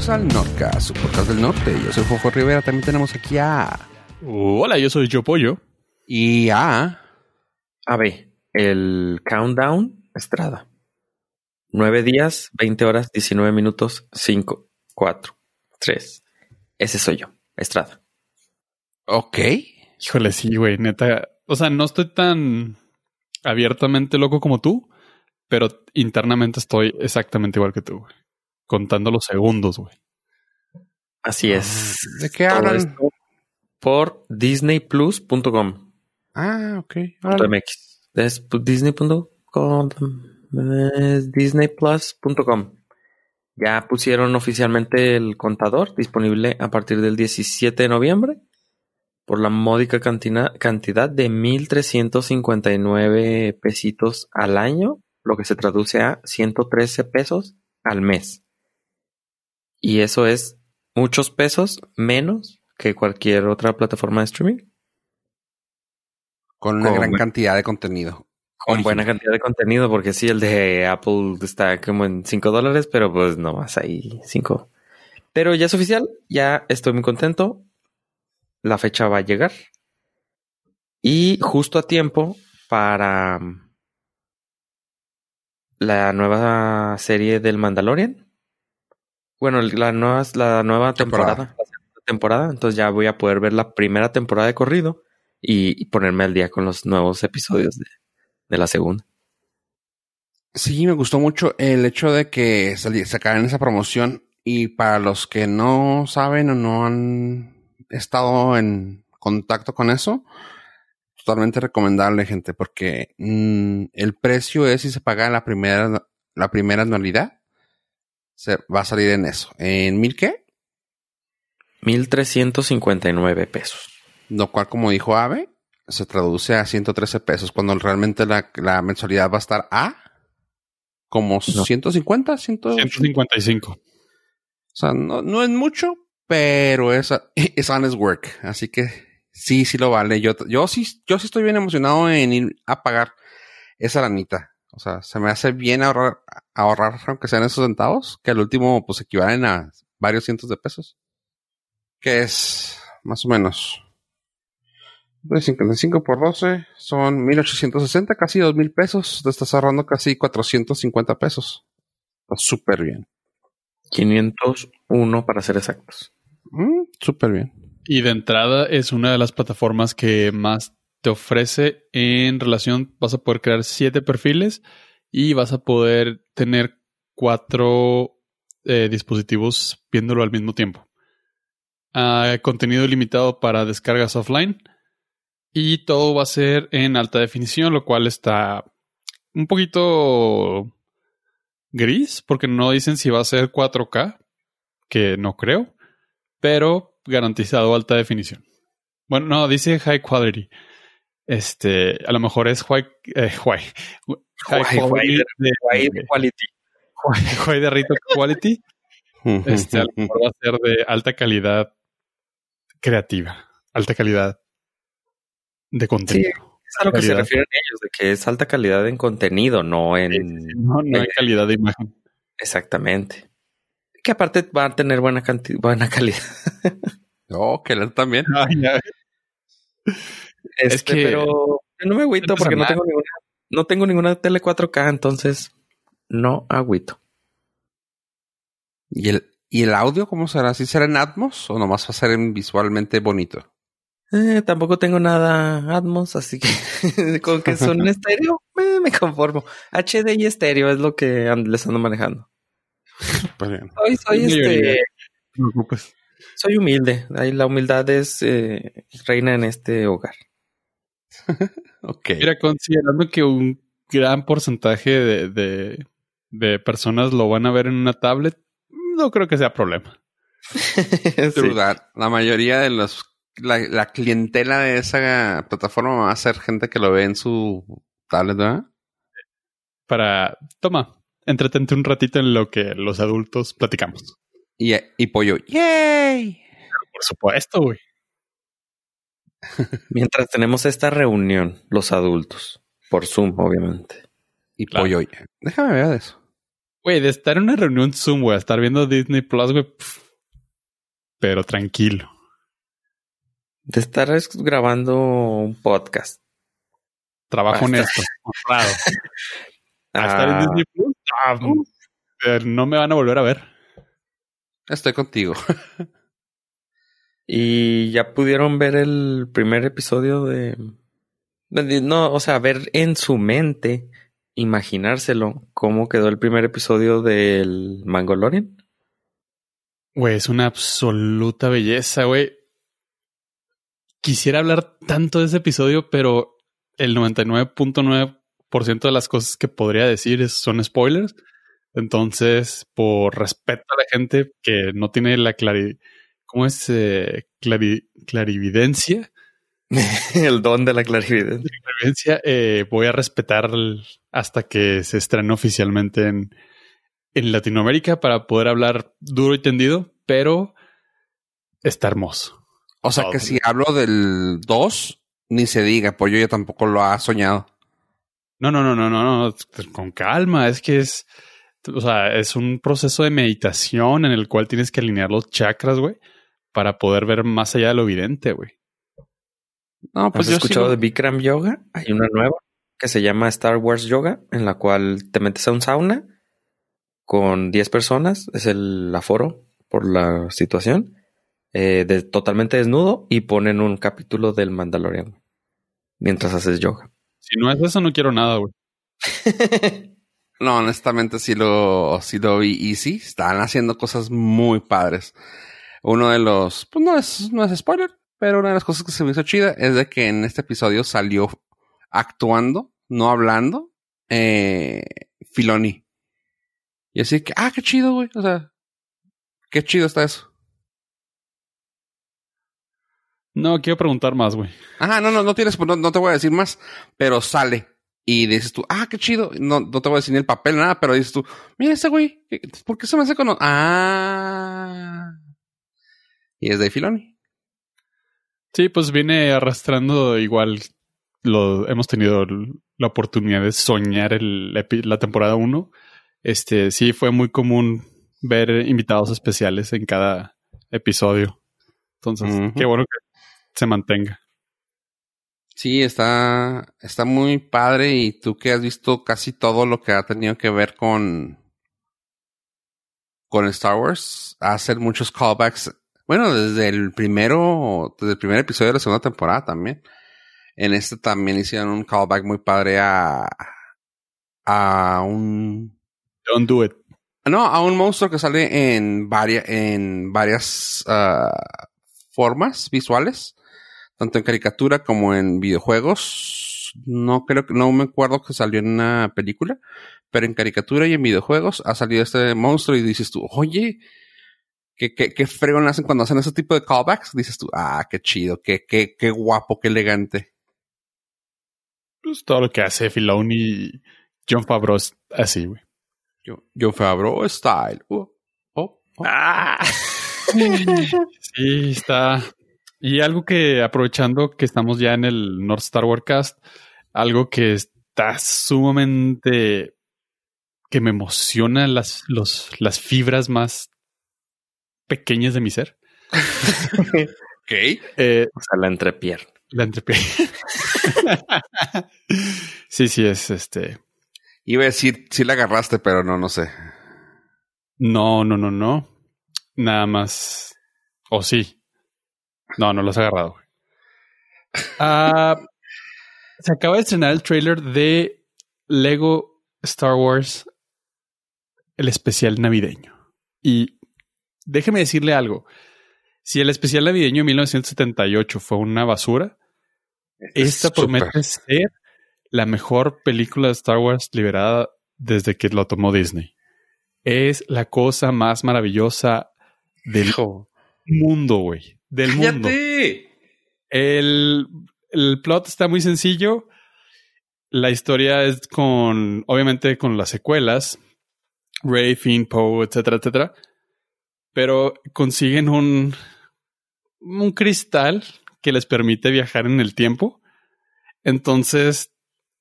bienvenidos al Nordcast, su podcast del norte. Yo soy Fofo Rivera, también tenemos aquí a... Hola, yo soy Yo Pollo. Y a... A ver, el countdown Estrada. 9 días, 20 horas, 19 minutos, 5, 4, 3. Ese soy yo, Estrada. Ok. Híjole, sí, güey, neta. O sea, no estoy tan abiertamente loco como tú, pero internamente estoy exactamente igual que tú, güey. Contando los segundos, güey. Así es. ¿De qué hablan? por disneyplus.com. Ah, ok. .mx. Es disney.com. es disneyplus.com. Ya pusieron oficialmente el contador disponible a partir del 17 de noviembre por la módica cantina- cantidad de 1.359 pesitos al año, lo que se traduce a 113 pesos al mes. Y eso es muchos pesos menos que cualquier otra plataforma de streaming. Con una Con- gran cantidad de contenido. Con Original. buena cantidad de contenido, porque sí, el de Apple está como en 5 dólares, pero pues no más ahí 5. Pero ya es oficial, ya estoy muy contento. La fecha va a llegar. Y justo a tiempo para mm, la nueva serie del Mandalorian. Bueno, la nueva, la nueva Temporada. temporada. la segunda temporada. Entonces ya voy a poder ver la primera temporada de corrido y, y ponerme al día con los nuevos episodios de, de la segunda. Sí, me gustó mucho el hecho de que sacaran esa promoción y para los que no saben o no han estado en contacto con eso, totalmente recomendable, gente, porque mm, el precio es si se paga la primera la primera anualidad, se va a salir en eso. ¿En mil qué? 1359 pesos. Lo cual, como dijo Ave, se traduce a 113 pesos, cuando realmente la, la mensualidad va a estar a como 150, 180. 155. O sea, no, no es mucho, pero es, es honest work. Así que sí, sí lo vale. Yo, yo sí, yo sí estoy bien emocionado en ir a pagar esa lanita. O sea, se me hace bien ahorrar, ahorrar, aunque sean esos centavos, que al último, pues equivalen a varios cientos de pesos. Que es más o menos. De 55 por 12 son 1860, casi 2000 pesos. Te estás ahorrando casi 450 pesos. Está súper bien. 501 para ser exactos. Mm, súper bien. Y de entrada es una de las plataformas que más te ofrece en relación. Vas a poder crear siete perfiles y vas a poder tener cuatro eh, dispositivos viéndolo al mismo tiempo. Ah, contenido limitado para descargas offline. Y todo va a ser en alta definición, lo cual está un poquito gris, porque no dicen si va a ser 4K, que no creo, pero garantizado alta definición. Bueno, no, dice high quality. Este, a lo mejor es high, eh, high, high High quality de, Wide quality. high de rito quality. Este, a lo mejor va a ser de alta calidad creativa, alta calidad de contenido. Es a lo que se Calidad. refieren ellos, de que es alta calidad en contenido, no en... No, no hay calidad de imagen. Exactamente. Que aparte va a tener buena, canti- buena calidad. Oh, que él también. Ay, ay. Es Este, que- pero no me agüito porque no tengo ninguna, no tengo ninguna tele 4K, entonces no agüito. ¿Y el, ¿Y el audio cómo será? ¿Sí será en Atmos o nomás va a ser en visualmente bonito? Eh, tampoco tengo nada Atmos, así que con que son en estéreo, eh, me conformo. HD y estéreo es lo que and- les ando manejando. Pues bien. Soy, soy este, mayoría. No te preocupes. soy humilde. Ahí la humildad es eh, reina en este hogar. Ok. Mira, considerando que un gran porcentaje de, de, de personas lo van a ver en una tablet, no creo que sea problema. Sí. True that. La mayoría de los la, la clientela de esa plataforma va a ser gente que lo ve en su tablet, ¿verdad? Para, toma, entretente un ratito en lo que los adultos platicamos. Y, y pollo, ¡yay! Por supuesto, güey. Mientras tenemos esta reunión, los adultos, por Zoom, obviamente. Y Claro. pollo, déjame ver de eso. Güey, de estar en una reunión Zoom, güey, a estar viendo Disney Plus, güey. Pero tranquilo. De estar es- grabando un podcast. Trabajo Basta. honesto, honrado. A estar en Ah, Disney Plus, ah, no me van a volver a ver. Estoy contigo. y ya pudieron ver el primer episodio de... No, o sea, ver en su mente, imaginárselo, cómo quedó el primer episodio del Mangolorian. Güey, es una absoluta belleza, güey. Quisiera hablar tanto de ese episodio, pero el 99.9% de las cosas que podría decir son spoilers. Entonces, por respeto a la gente que no tiene la clari... ¿Cómo es? Eh, clari- clarividencia. el don de la clarividencia. Clarividencia, eh, voy a respetar hasta que se estrene oficialmente en, en Latinoamérica para poder hablar duro y tendido, pero está hermoso. O sea Todo. que si hablo del 2, ni se diga, pues yo ya tampoco lo ha soñado. No, no, no, no, no, no, con calma. Es que es, o sea, es un proceso de meditación en el cual tienes que alinear los chakras, güey, para poder ver más allá de lo evidente, güey. No, pues ¿Has yo escuchado sigo- de Bikram Yoga? Hay una nueva que se llama Star Wars Yoga, en la cual te metes a un sauna con 10 personas, es el aforo por la situación, eh, de, totalmente desnudo y ponen un capítulo del Mandalorian mientras haces yoga. Si no es eso, no quiero nada, güey. No, honestamente sí lo, sí lo vi y sí, están haciendo cosas muy padres. Uno de los, pues no es, no es spoiler, pero una de las cosas que se me hizo chida es de que en este episodio salió actuando, no hablando, eh, Filoni. Y así que, ah, qué chido, güey. O sea, qué chido está eso. No, quiero preguntar más, güey. Ajá, no, no, no tienes, no, no te voy a decir más, pero sale. Y dices tú, ah, qué chido. No, no te voy a decir ni el papel, nada, pero dices tú, mira ese güey, ¿qué- ¿por qué se me hace con... Ah. Y es de Filoni. Sí, pues viene arrastrando igual. Lo hemos tenido la oportunidad de soñar el, la temporada 1. Este sí fue muy común ver invitados especiales en cada episodio. Entonces, qué bueno que se mantenga. Sí, está, está muy padre y tú que has visto casi todo lo que ha tenido que ver con, con Star Wars, hacer muchos callbacks. Bueno, desde el primero, desde el primer episodio de la segunda temporada también. En este también hicieron un callback muy padre a, a un, Don't do it. no, a un monstruo que sale en varias, en varias ah, formas visuales, tanto en caricatura como en videojuegos. No creo que, no me acuerdo que salió en una película, pero en caricatura y en videojuegos ha salido este monstruo y dices tú, oye, qué, qué, qué fregón hacen cuando hacen ese tipo de callbacks. Dices tú, ah, qué chido, qué, qué, qué guapo, qué elegante. Pues todo lo que hace Filoni y John Favreau es así, güey. Yo, yo Favreau style. Uh, oh, oh. Ah. Sí, está. Y algo que aprovechando que estamos ya en el North Star Wars Cast, algo que está sumamente que me emociona las, los, las fibras más pequeñas de mi ser. Ok. Eh, O sea, la entrepierna. la entrepierna. sí, sí, es este. Iba a decir, sí la agarraste, pero no, no sé. No, no, no, no. Nada más. O sí. No, no los he agarrado. güey. Ah, se acaba de estrenar el trailer de Lego Star Wars, el especial navideño. Y déjeme decirle algo. Si el especial navideño de 1978 fue una basura, esta promete ser la mejor película de Star Wars liberada desde que lo tomó Disney. Es la cosa más maravillosa del Hijo. mundo, güey. Del mundo. ¡Cállate! El, el plot está muy sencillo. La historia es con, obviamente, con las secuelas. Ray, Finn, Poe, etcétera, etcétera. Pero consiguen un, un cristal que les permite viajar en el tiempo. Entonces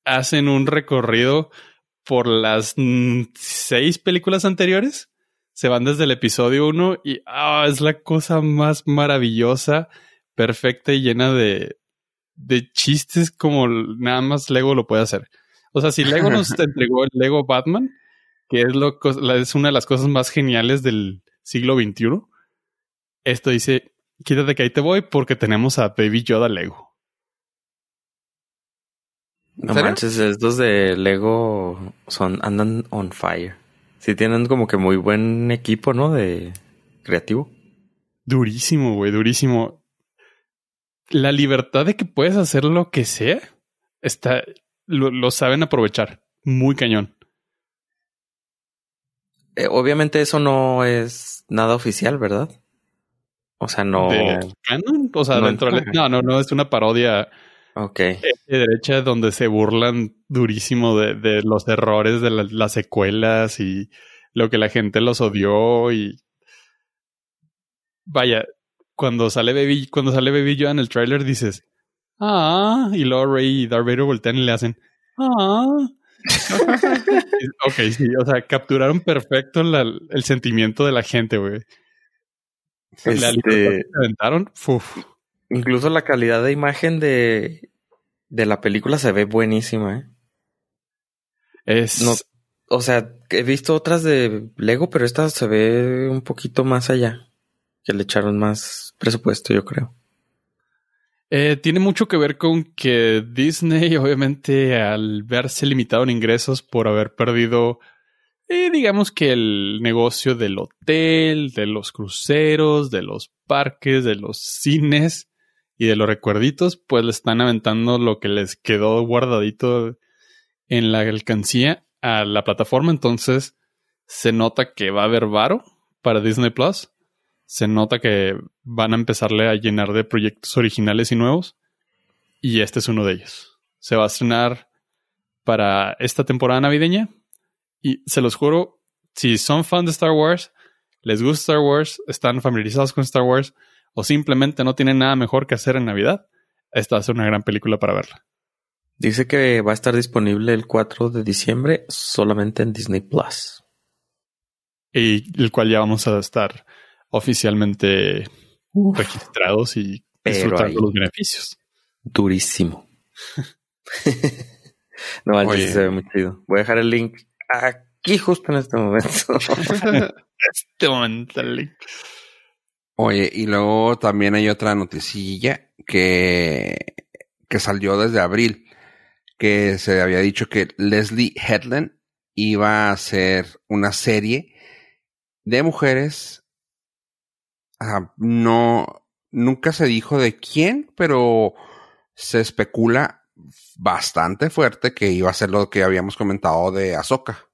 hacen un recorrido por las seis películas anteriores. Se van desde el episodio 1 y ah, es la cosa más maravillosa, perfecta y llena de, de chistes como nada más Lego lo puede hacer. O sea, si Lego nos entregó el Lego Batman, que es, lo, es una de las cosas más geniales del siglo XXI, esto dice, quítate que ahí te voy porque tenemos a Baby Yoda Lego. No manches, estos de Lego son, andan on fire. Sí tienen como que muy buen equipo, ¿no? De creativo. Durísimo, güey, durísimo. La libertad de que puedes hacer lo que sea, está, lo, saben aprovechar. Muy cañón. Eh, obviamente eso no es nada oficial, ¿verdad? O sea, no. O sea, no dentro de... No, no, no, es una parodia. Ok. De derecha donde se burlan durísimo de, los errores de las secuelas y lo que la gente los odió y. Vaya, cuando sale Baby, cuando sale Baby Yoda en el tráiler dices, ah, y luego Rey y Darth Vader voltean y le hacen, ah. ok, sí, o sea, capturaron perfecto el sentimiento de la gente, güey. Este, Incluso la calidad de imagen de, de la película se ve buenísima, ¿eh? Es. No, o sea, he visto otras de Lego, pero esta se ve un poquito más allá. Que le echaron más presupuesto, yo creo. Eh, tiene mucho que ver con que Disney, obviamente, al verse limitado en ingresos por haber perdido eh, digamos que el negocio del hotel, de los cruceros, de los parques, de los cines y de los recuerditos, pues le están aventando lo que les quedó guardadito en la alcancía a la plataforma. Entonces se nota que va a haber varo para Disney Plus. Se nota que van a empezarle a llenar de proyectos originales y nuevos. Y este es uno de ellos. Se va a estrenar para esta temporada navideña, y se los juro, si son fans de Star Wars, les gusta Star Wars, están familiarizados con Star Wars o simplemente no tienen nada mejor que hacer en Navidad, esta va a ser una gran película para verla. Dice que va a estar disponible el 4 de diciembre solamente en Disney Plus. Y el cual ya vamos a estar oficialmente registrados y disfrutando los beneficios. Durísimo. no, se ve muy chido. Voy a dejar el link aquí justo en este momento. este momento. Oye, y luego también hay otra noticilla que, que salió desde abril, que se había dicho que Leslie Headland iba a hacer una serie de mujeres. No, nunca se dijo de quién, pero se especula bastante fuerte que iba a ser lo que habíamos comentado de Ahsoka.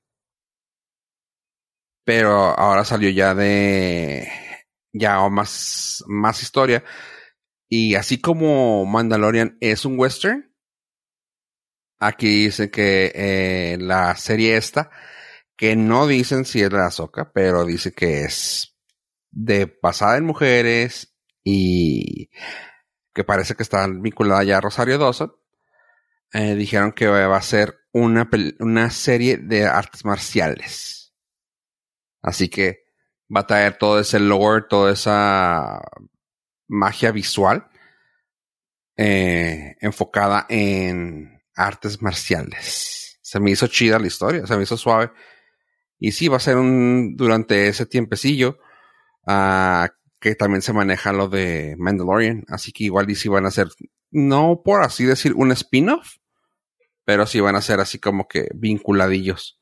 Pero ahora salió ya de ya más, más historia. Y así como Mandalorian es un western, aquí dicen que eh, la serie esta, que no dicen si es la Ahsoka, pero dice que es de pasada en mujeres y que parece que está vinculada ya a Rosario Dawson. Eh, dijeron que va a ser una, una serie de artes marciales. Así que va a traer todo ese lore, toda esa magia visual eh, enfocada en artes marciales. Se me hizo chida la historia, se me hizo suave. Y sí, va a ser un durante ese tiempecillo uh, que también se maneja lo de Mandalorian. Así que igual y si van a ser, no por así decir, un spin-off, pero sí van a ser así como que vinculadillos.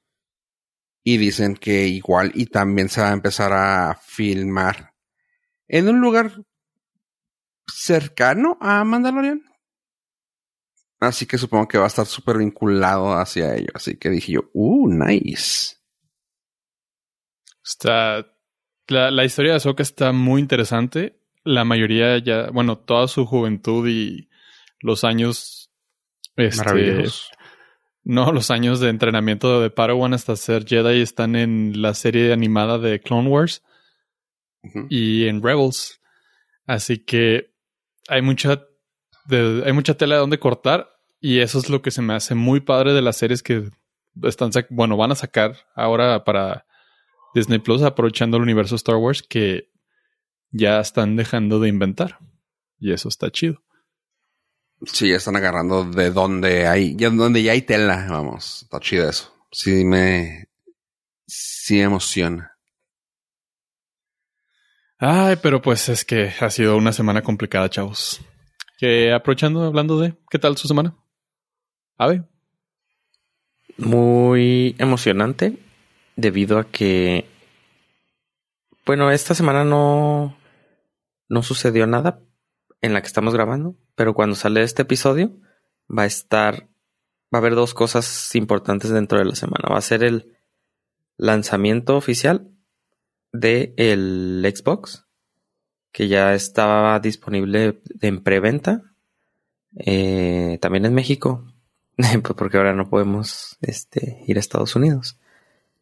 Y dicen que igual y también se va a empezar a filmar en un lugar cercano a Mandalorian. Así que supongo que va a estar súper vinculado hacia ello. Así que dije yo, uh, nice. Está. La, la historia de Ahsoka está muy interesante. La mayoría ya, bueno, toda su juventud y los años este, no, los años de entrenamiento de Padawan hasta ser Jedi están en la serie animada de Clone Wars y en Rebels. Así que hay mucha, hay mucha tela de donde cortar y eso es lo que se me hace muy padre de las series que están bueno, van a sacar ahora para Disney Plus, aprovechando el universo Star Wars, que ya están dejando de inventar. Y eso está chido. Sí, ya están agarrando de donde hay, ya donde ya hay tela, vamos. Está chido eso. Sí me, sí emociona. Ay, pero pues es que ha sido una semana complicada, chavos. Que aprovechando, hablando de, ¿qué tal su semana? Ave. Muy emocionante debido a que, bueno, esta semana no, no sucedió nada en la que estamos grabando, pero cuando sale este episodio va a estar, va a haber dos cosas importantes dentro de la semana. Va a ser el lanzamiento oficial de el Xbox, que ya estaba disponible en preventa. Eh, también en México, porque ahora no podemos este, ir a Estados Unidos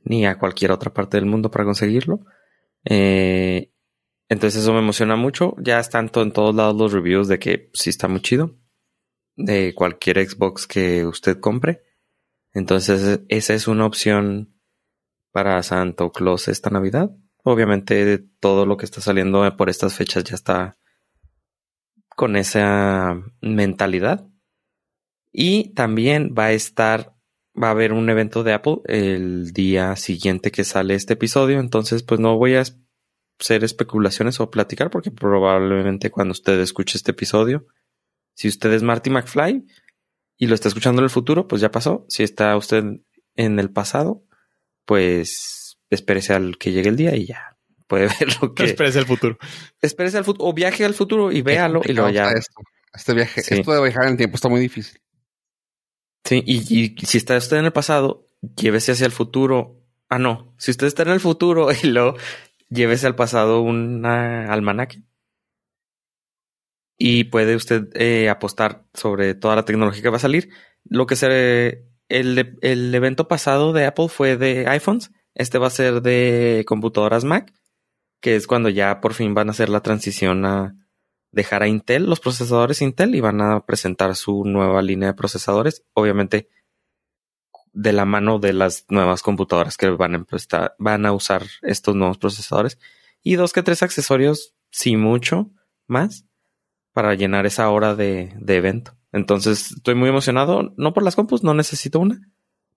ni a cualquier otra parte del mundo para conseguirlo. Eh, entonces eso me emociona mucho. Ya están en todos lados los reviews de que sí está muy chido. De cualquier Xbox que usted compre. Entonces esa es una opción para Santo Claus esta Navidad. Obviamente todo lo que está saliendo por estas fechas ya está con esa mentalidad. Y también va a estar, va a haber un evento de Apple el día siguiente que sale este episodio. Entonces, pues no voy a hacer especulaciones o platicar porque probablemente cuando usted escuche este episodio, si usted es Marty McFly y lo está escuchando en el futuro, pues ya pasó. Si está usted en el pasado, pues espérese al que llegue el día y ya puede ver lo que. Espérese al futuro. Espérese al futuro o viaje al futuro y véalo y lo ya. Este viaje, esto de viajar en el tiempo está muy difícil. Sí, y, si está usted en el pasado, llévese hacia el futuro. Ah, no. Si usted está en el futuro y lo llévese al pasado un almanaque. Y puede usted eh, apostar sobre toda la tecnología que va a salir. Lo que se el, el evento pasado de Apple fue de iPhones este va a ser de computadoras Mac, que es cuando ya por fin van a hacer la transición a dejar a Intel, los procesadores Intel, y van a presentar su nueva línea de procesadores. Obviamente, de la mano de las nuevas computadoras que van a, van a usar estos nuevos procesadores. Y dos que tres accesorios, sí mucho más, para llenar esa hora de, de evento. Entonces, estoy muy emocionado, no por las compus, no necesito una,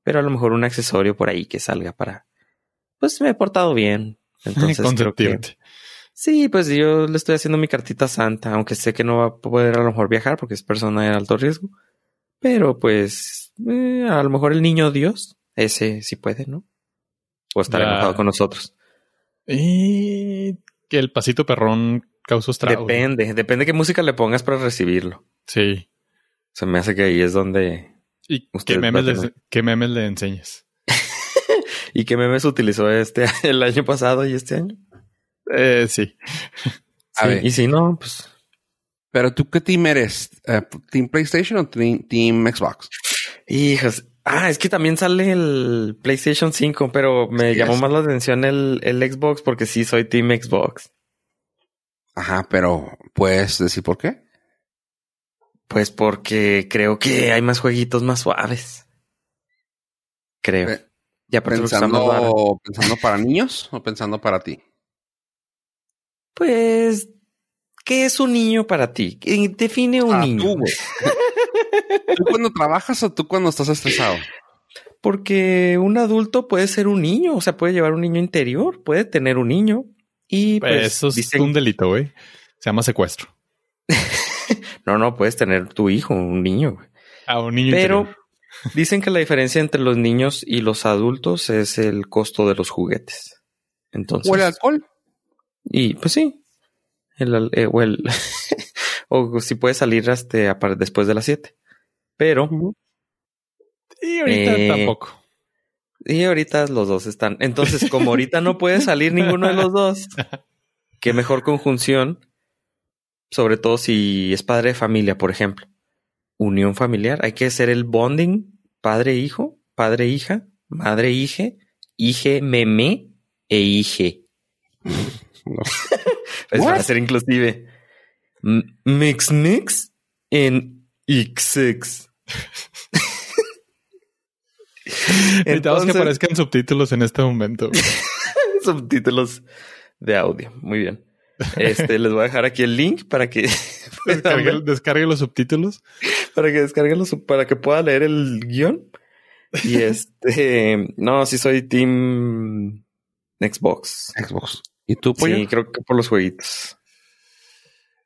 pero a lo mejor un accesorio por ahí que salga para, pues me he portado bien. Entonces creo que, sí, pues yo le estoy haciendo mi cartita santa, aunque sé que no va a poder a lo mejor viajar porque es persona de alto riesgo. Pero pues eh, a lo mejor el niño Dios, ese sí puede, ¿no? O estar enojado con nosotros. Y que el pasito perrón causa estragos. Depende, depende qué música le pongas para recibirlo. Sí. Se me hace que ahí es donde. ¿Y qué memes, qué memes le enseñes? ¿Y qué memes utilizó este el año pasado y este año? Eh, sí. A ver. Y si no, pues. Pero tú, ¿qué team eres? Eh, ¿Team PlayStation o team, Xbox? Hijos. Ah, es que también sale el PlayStation 5, pero me llamó más la atención el, el Xbox porque sí soy Team Xbox. Ajá, pero ¿puedes decir por qué? Pues porque creo que hay más jueguitos más suaves. Creo. Eh, ya pensando, pensando para niños o pensando para ti. Pues, ¿qué es un niño para ti? Define un ah, niño. Tú, cuando trabajas o tú cuando estás estresado? Porque un adulto puede ser un niño, o sea, puede llevar un niño interior, puede tener un niño. Y pues, pues eso es un delito, güey. Se llama secuestro. no, no, puedes tener tu hijo, un niño. Ah, un niño Pero Dicen que la diferencia entre los niños y los adultos es el costo de los juguetes. Entonces, o el alcohol. Y pues sí. El, eh, o, el o si puede salir hasta después de las 7. Pero. Y ahorita eh, tampoco. Y ahorita los dos están. Entonces, como ahorita no puede salir ninguno de los dos, qué mejor conjunción. Sobre todo si es padre de familia, por ejemplo unión familiar. Hay que hacer el bonding padre-hijo, padre-hija, madre-hije, hije, meme e hije. es para ser inclusive. Mix mix en XX. Necesitamos que aparezcan subtítulos en este momento. subtítulos de audio. Muy bien. Este, les voy a dejar aquí el link para que descarguen, los subtítulos. Para que descarguen los, para que pueda leer el guion. Y este, no, sí soy Team Xbox. Xbox. ¿Y tú, Pollo? Sí, creo que por los jueguitos.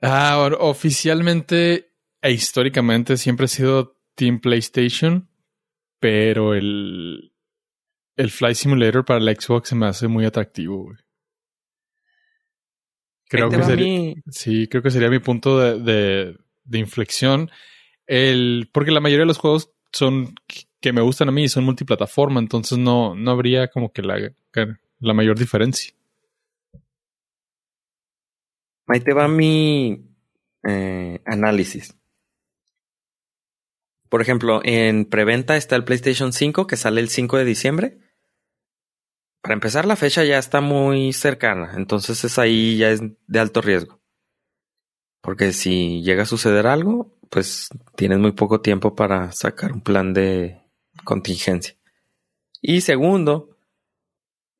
Ah, oficialmente e históricamente siempre he sido Team PlayStation, pero el, el Flight Simulator para la Xbox se me hace muy atractivo. Güey. Creo que sería, sí, creo que sería mi punto de, de, inflexión. El, porque la mayoría de los juegos son que me gustan a mí y son multiplataforma, entonces no, no habría como que la, la mayor diferencia. Ahí te va mi eh, análisis. Por ejemplo, en preventa está el PlayStation 5 que sale el 5 de diciembre. Para empezar, la fecha ya está muy cercana, entonces es ahí ya es de alto riesgo. Porque si llega a suceder algo, pues tienes muy poco tiempo para sacar un plan de contingencia. Y segundo,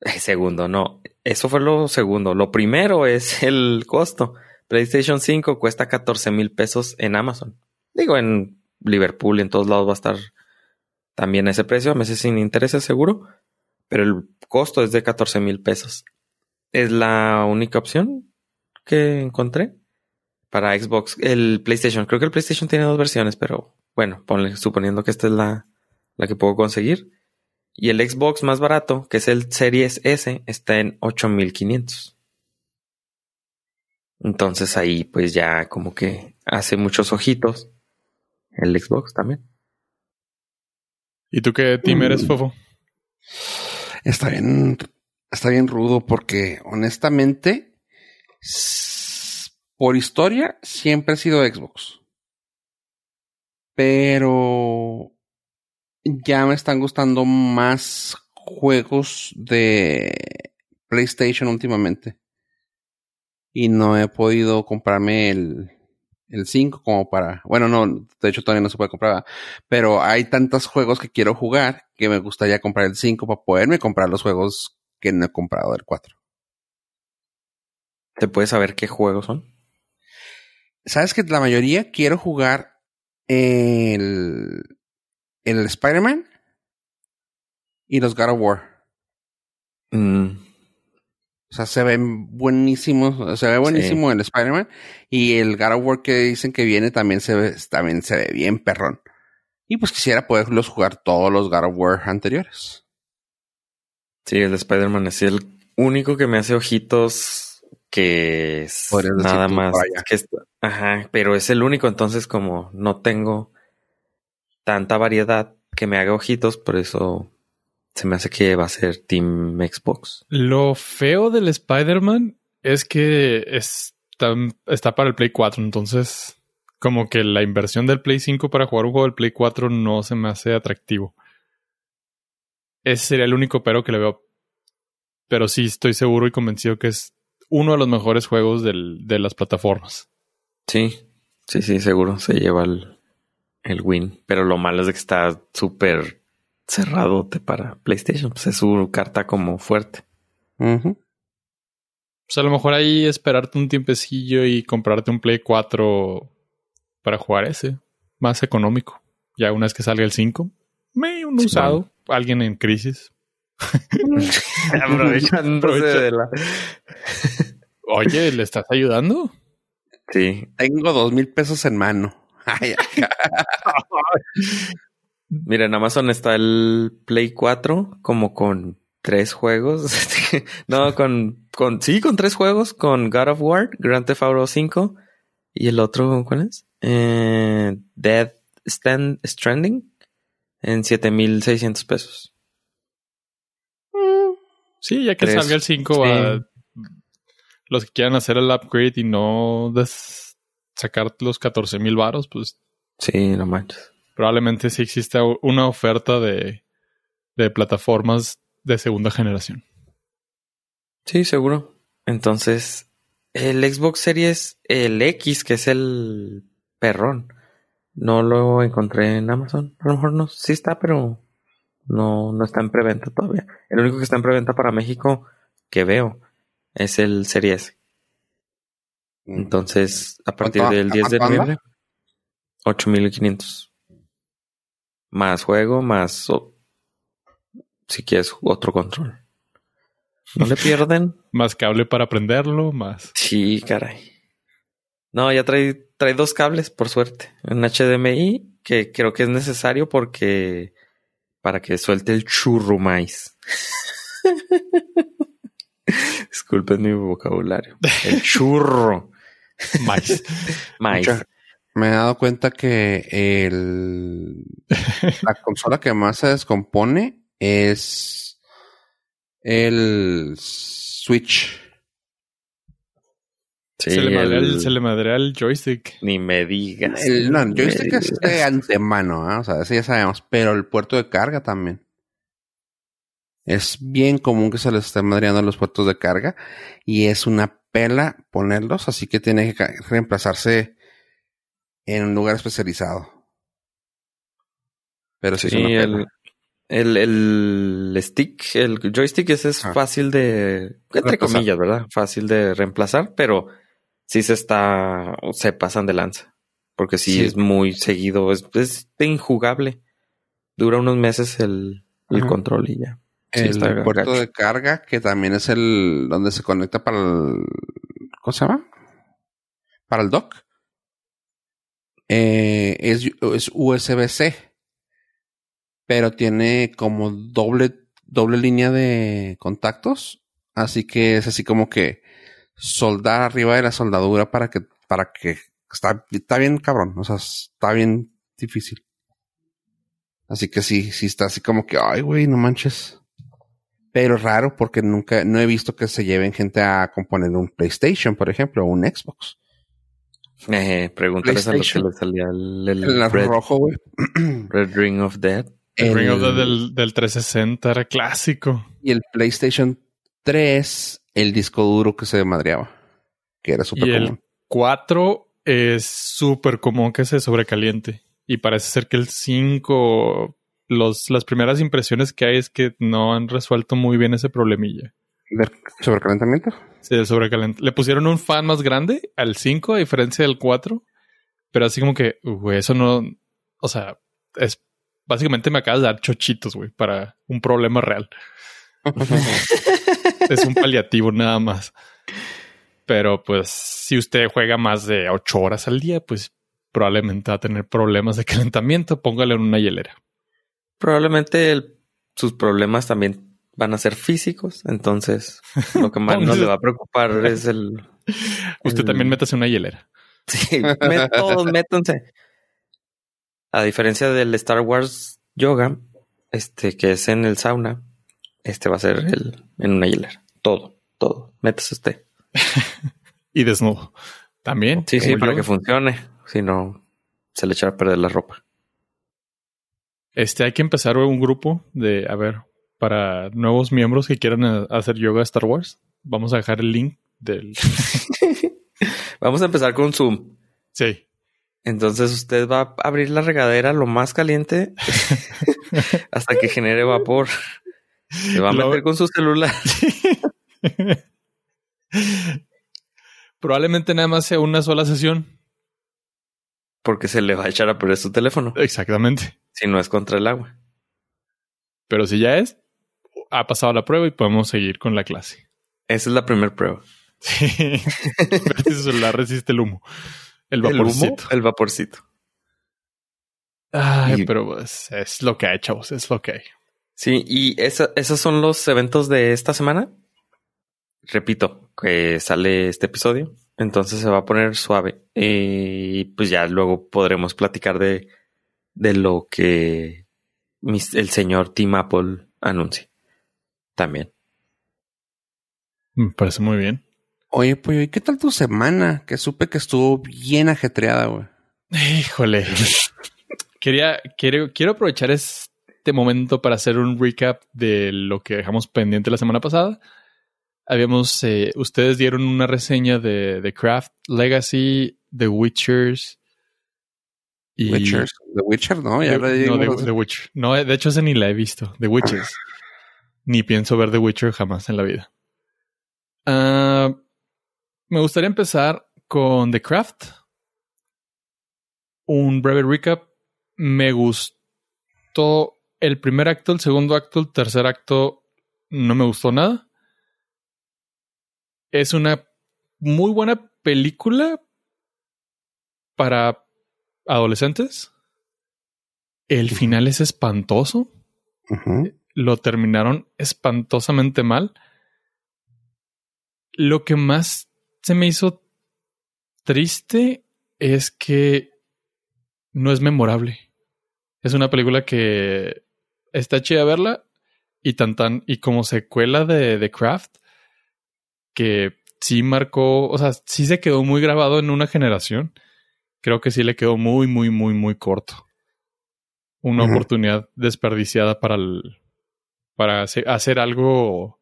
segundo, no, eso fue lo segundo. Lo primero es el costo. PlayStation 5 cuesta 14 mil pesos en Amazon. Digo, en Liverpool y en todos lados va a estar también ese precio, a meses sin intereses seguro, pero el costo es de 14 mil pesos. Es la única opción que encontré para Xbox. El PlayStation, creo que el PlayStation tiene dos versiones, pero bueno, ponle, suponiendo que esta es la, la que puedo conseguir. Y el Xbox más barato, que es el Series S, está en 8500. Entonces ahí pues ya como que hace muchos ojitos el Xbox también. ¿Y tú qué team eres, Fofo? Está bien, está bien rudo porque honestamente, por historia, siempre ha sido Xbox. Pero ya me están gustando más juegos de PlayStation últimamente. Y no he podido comprarme el, el 5 como para, bueno, no, de hecho todavía no se puede comprar, pero hay tantos juegos que quiero jugar que me gustaría comprar el 5 para poderme comprar los juegos que no he comprado del 4. ¿Te puedes saber qué juegos son? Sabes que la mayoría quiero jugar el, el Spider-Man y los God of War. Mm. O sea, se ven buenísimos, se ve buenísimo el Spider-Man y el God of War que dicen que viene también se ve, también se ve bien perrón. Y pues quisiera poderlos jugar todos los God of War anteriores. Sí, el Spider-Man es el único que me hace ojitos que es nada más. Que ajá, pero es el único, entonces como no tengo tanta variedad que me haga ojitos, por eso se me hace que va a ser Team Xbox. Lo feo del Spider-Man es que está, está para el Play 4, entonces como que la inversión del Play 5 para jugar un juego del Play 4 no se me hace atractivo. Ese sería el único pero que le veo. Pero sí estoy seguro y convencido que es uno de los mejores juegos de las plataformas. Sí, sí, sí, seguro se lleva el, el win. Pero lo malo es que está súper cerrado para PlayStation. Pues es su carta como fuerte. Pues a lo mejor ahí esperarte un tiempecillo y comprarte un Play 4 para jugar ese. Más económico. Ya una vez que salga el 5. Me un usado. Alguien en crisis. Aprovechándose de la... Oye, ¿le estás ayudando? Sí. Tengo dos mil pesos en mano. Mira, en Amazon está el Play 4 como con tres juegos. no, con, con, sí, con tres juegos, con God of War, Grand Theft Auto 5 y el otro, ¿cuál es? Eh, Dead Stand, Stranding en 7600 pesos. Sí, ya que salga el 5, los que quieran hacer el upgrade y no sacar los 14 mil varos, pues. Sí, no manches probablemente sí exista una oferta de, de plataformas de segunda generación. Sí, seguro. Entonces, el Xbox Series, el X, que es el perrón, no lo encontré en Amazon. A lo mejor no, sí está, pero No, no está en preventa todavía. El único que está en preventa para México que veo es el Serie S. Entonces, a partir ¿Cuánto- del 10 de noviembre, 8500. Más juego, más si quieres otro control. No le pierden. Más cable para prenderlo, más. Sí, caray. No, ya trae, trae dos cables, por suerte. En HDMI, que creo que es necesario porque para que suelte el churrumais. Disculpen mi vocabulario. El churro. Más. Mais. Mucha- Me he dado cuenta que el, la consola que más se descompone es el Switch. Sí, se, le madrea el, el- se le madrea el joystick. Ni me digas. El, no, el joystick es digas. de antemano, ¿ah? o sea, eso ya sabemos, pero el puerto de carga también. Es bien común que se les esté madreando los puertos de carga y es una pela ponerlos, así que tiene que reemplazarse en un lugar especializado. Pero sí, Sí, es una el, el, el stick, el joystick ese es Ah. fácil de, entre Reemplazar. comillas, ¿verdad? Fácil de reemplazar, pero sí se está, se pasan de lanza. Porque sí, Sí. es muy seguido, es, es injugable. Dura unos meses el, el control y ya. El puerto gacho. de carga, que también es el donde se conecta para el. ¿Cómo se llama? Para el dock. Eh, es, es USB-C. Pero tiene como doble, doble línea de contactos. Así que es así como que soldar arriba de la soldadura para que, para que está, está bien cabrón. O sea, está bien difícil. Así que sí, sí está así como que, ay, güey, no manches. Pero raro porque nunca, no he visto que se lleven gente a componer un PlayStation, por ejemplo, o un Xbox. Eh, pregúntales a los que PlayStation. les salía el, el El Red, rojo, güey. Red Ring of Death. El, Ring of Death del, del 360 era clásico. Y el PlayStation 3, el disco duro que se madreaba. Que era súper Y el común. 4 es súper común que se sobrecaliente. Y parece ser que el 5, los, las primeras impresiones que hay es que no han resuelto muy bien ese problemilla. ¿Del sobrecalentamiento? Sí, el sobrecalent- Le pusieron un fan más grande al 5 a diferencia del 4. Pero así como que, güey, eso no... O sea, es... Básicamente me acabas de dar chochitos, güey, para un problema real. es un paliativo nada más. Pero pues si usted juega más de ocho horas al día, pues probablemente va a tener problemas de calentamiento. Póngale en una hielera. Probablemente el- sus problemas también van a ser físicos, entonces lo que más nos le va a preocupar es el... Usted el- también métase en una hielera. Sí, todos métanse. A diferencia del Star Wars Yoga, este que es en el sauna, este va a ser el, en una hielera. Todo, todo. Métase usted. Y desnudo. También. Sí, sí, para yo. que funcione. Si no, se le echa a perder la ropa. Este hay que empezar un grupo de, a ver, para nuevos miembros que quieran eh, hacer yoga Star Wars. Vamos a dejar el link del. Vamos a empezar con Zoom. Sí. Entonces usted va a abrir la regadera lo más caliente hasta que genere vapor. Se va a meter con su celular. Probablemente nada más sea una sola sesión. Porque se le va a echar a perder su teléfono. Exactamente. Si no es contra el agua. Pero si ya es, ha pasado la prueba y podemos seguir con la clase. Esa es la primera prueba. Sí. Ver si su celular resiste el humo. El El humo, vaporcito. el vaporcito. Ay, Y- pero pues, es lo que hay, chavos. Es lo que hay. Sí, y esa- esos son los eventos de esta semana. Repito, que sale este episodio. Entonces se va a poner suave. Y pues ya luego podremos platicar de, de lo que el señor Tim Apple anuncie. También. Me parece muy bien. Oye, Pollo, ¿y qué tal tu semana? Que supe que estuvo bien ajetreada, güey. Híjole. Quería, quiero, quiero aprovechar este momento para hacer un recap de lo que dejamos pendiente la semana pasada. Habíamos, eh, ustedes dieron una reseña de, de Craft Legacy, The Witchers Y. The Witcher, ¿no? Ya The- le no, The, The Witcher. No, de hecho, ese ni la he visto. The Witchers. ni pienso ver The Witcher jamás en la vida. Ah, me gustaría empezar con The Craft. Un breve recap. Me gustó el primer acto, el segundo acto, el tercer acto. No me gustó nada. Es una muy buena película para adolescentes. El final es espantoso. Lo terminaron espantosamente mal. Lo que más se me hizo triste es que no es memorable. Es una película que está chida verla y tan tan y como secuela de The Craft que sí marcó, o sea, sí se quedó muy grabado en una generación. Creo que sí le quedó muy muy muy muy corto. Una oportunidad desperdiciada para el, para hace- hacer algo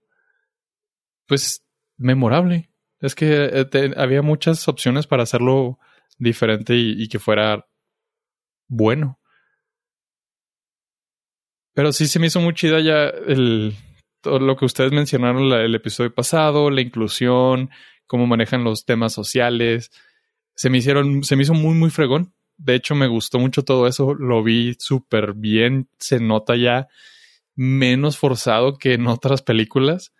pues memorable. Es que eh, te- había muchas opciones para hacerlo diferente y, y que fuera bueno. Pero sí se me hizo muy chida ya el, todo lo que ustedes mencionaron la- el episodio pasado, la inclusión, cómo manejan los temas sociales. Se me hicieron, se me hizo muy, muy fregón. De hecho, me gustó mucho todo eso. Lo vi súper bien. Se nota ya menos forzado que en otras películas.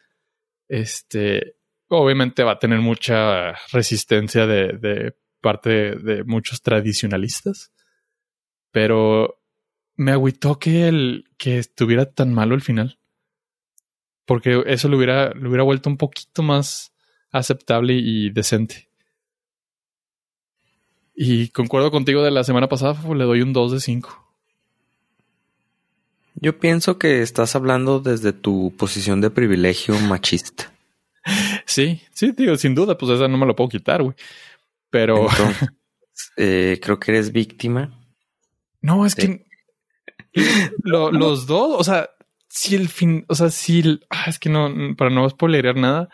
Este, obviamente va a tener mucha resistencia de, parte de, de muchos tradicionalistas. Pero me agüitó que el que estuviera tan malo el final. Porque eso lo hubiera, lo hubiera vuelto un poquito más aceptable y decente. Y concuerdo contigo de la semana pasada, le doy un 2 de 5. Yo pienso que estás hablando desde tu posición de privilegio machista. Sí, sí, digo, sin duda, pues esa no me lo puedo quitar, güey. Pero Entonces, eh, creo que eres víctima. no, es que lo- los dos, o sea, si el fin, o sea, si el, ah, es que no, para no spoilerear nada,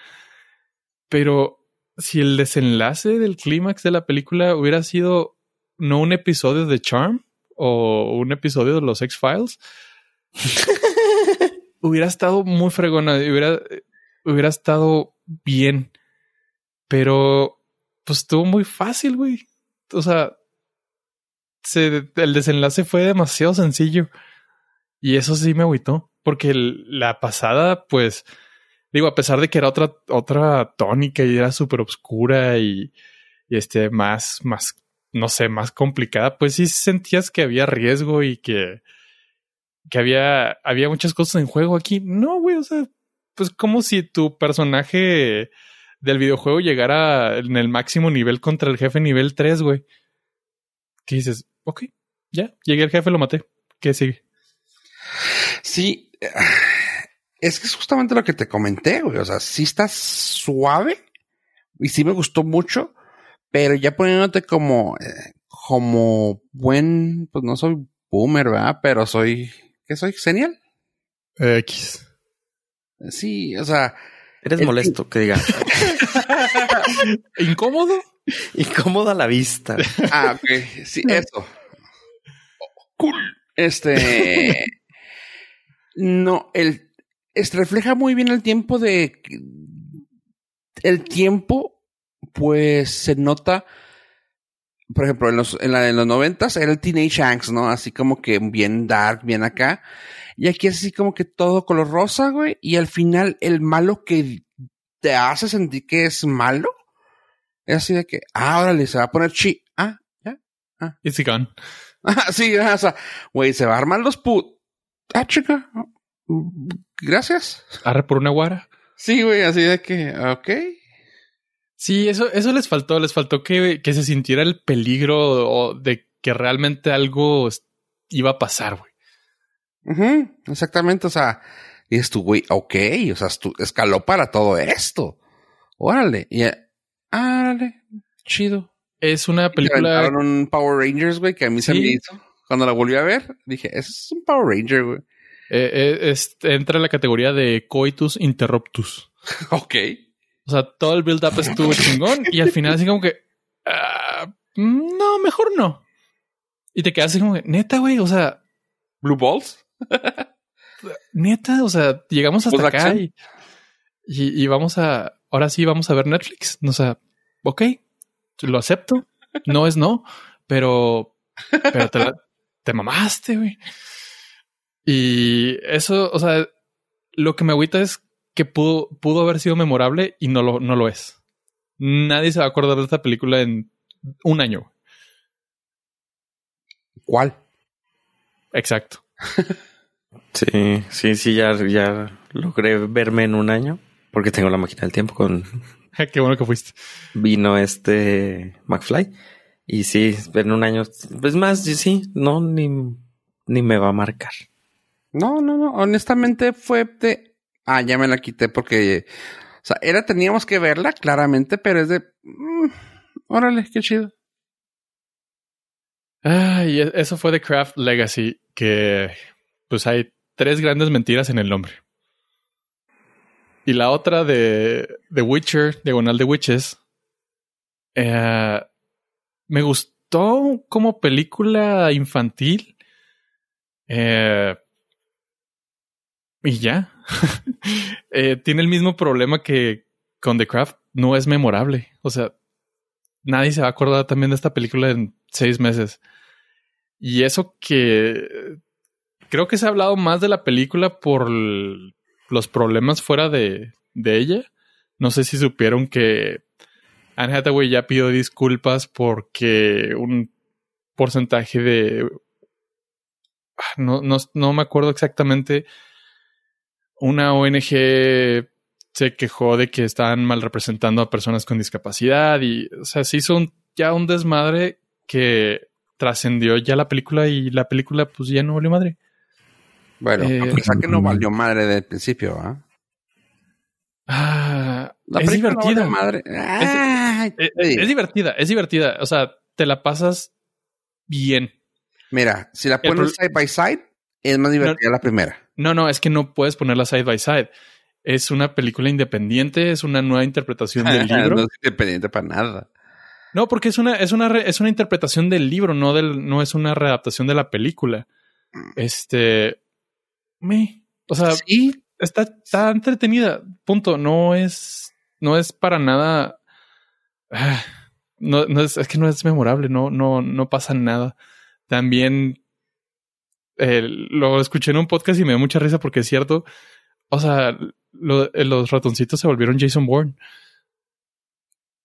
pero si el desenlace del clímax de la película hubiera sido no un episodio de Charm o un episodio de los X-Files, hubiera estado muy fregona, hubiera, hubiera estado bien, pero pues estuvo muy fácil, güey. O sea, se- el desenlace fue demasiado sencillo y eso sí me agüitó, porque el- la pasada, pues, digo, a pesar de que era otra, otra tónica y era súper oscura y, y este, más, más, no sé, más complicada, pues sí sentías que había riesgo y que, que había, había muchas cosas en juego aquí. No, güey, o sea, pues como si tu personaje del videojuego llegara en el máximo nivel contra el jefe nivel 3, güey. Que dices, ok, ya, llegué al jefe, lo maté. ¿Qué sigue? Sí, es que es justamente lo que te comenté, güey. O sea, sí está suave y sí me gustó mucho, pero ya poniéndote como, eh, como buen, pues no soy boomer, ¿verdad? Pero soy, ¿qué soy? ¿Genial? X. Sí, o sea, Eres El- molesto, que diga. ¿Incómodo? Incómoda la vista. ah, ok, sí, eso. Cool. Este, no, el, es, refleja muy bien el tiempo de, el tiempo, pues se nota, por ejemplo, en los, en la de los noventas era el Teenage Angst, ¿no? Así como que bien dark, bien acá. Y aquí es así como que todo color rosa, güey. Y al final el malo que te hace sentir que es malo es así de que, ah, órale, se va a poner chi. Ah, ya. It's gone. Ah, sí, o sea, güey, se va a armar los put. Ah, chica. Gracias. Arre por una guara. Sí, güey, así de que, ok. Sí, eso, eso les faltó. Les faltó que, que se sintiera el peligro de que realmente algo iba a pasar, güey. Ujú, exactamente, o sea, y es tu güey, ok, o sea, escaló para todo esto. Órale, y, eh, árale, chido. Es una película. un Power Rangers, güey, que a mí se Sí. me hizo. Cuando la volví a ver, dije, ese es un Power Ranger, güey. Eh, eh, es- entra en la categoría de coitus interruptus. Ok. O sea, todo el build-up estuvo chingón y al final así como que... ah, no, mejor no. Y te quedas así como, neta, güey, o sea, Blue Balls. neta, o sea, llegamos hasta Pues, acá y, y, y vamos a, ahora sí vamos a ver Netflix. O sea, ok, lo acepto. No es no, pero, pero te, la- te mamaste, güey. Y eso, o sea, lo que me agüita es que pudo, pudo haber sido memorable y no lo, no lo es. Nadie se va a acordar de esta película en un año. ¿Cuál? Exacto. Sí, sí, sí, ya, ya logré verme en un año porque tengo la máquina del tiempo con Qué bueno que fuiste. vino este McFly. Y sí, en un año, pues más, sí, sí, no, ni, ni me va a marcar. No, no, no. Honestamente fue de. Ah, ya me la quité porque. O sea, era, teníamos que verla, claramente, pero es de. mm, órale, qué chido. Ah, y e- eso fue The Craft Legacy, que pues hay tres grandes mentiras en el nombre. Y la otra de The Witcher, Diagonal de Witches, eh, me gustó como película infantil. Eh, y ya. Eh, tiene el mismo problema que con The Craft. No es memorable. O sea, nadie se va a acordar también de esta película en seis meses. Y eso que creo que se ha hablado más de la película por los problemas fuera de, de ella. No sé si supieron que Anne Hathaway ya pidió disculpas porque un porcentaje de... ah, No, no, no me acuerdo exactamente. Una ONG se quejó de que estaban mal representando a personas con discapacidad y, o sea, se hizo un- ya un desmadre que trascendió ya la película y la película pues ya no valió madre. Bueno, Eh, a pesar que no valió madre del principio, ¿ah? Ah, La es no divertida. valió madre. Ay, es, divertida, es divertida. O sea, te la pasas bien. Mira, si la El pones side by side, es más divertida la primera. No, no, es que no puedes ponerla side by side. Es una película independiente, es una nueva interpretación del libro. no es independiente para nada. No, porque es una, es una, re- es una interpretación del libro, no del, no es una readaptación de la película. Este, me, o sea, Sí, está, está entretenida. Punto. No es, no es para nada. ah, No, no es, es que no es memorable. No, no, no pasa nada. También eh, lo escuché en un podcast y me dio mucha risa porque es cierto. O sea, eh, los ratoncitos se volvieron Jason Bourne.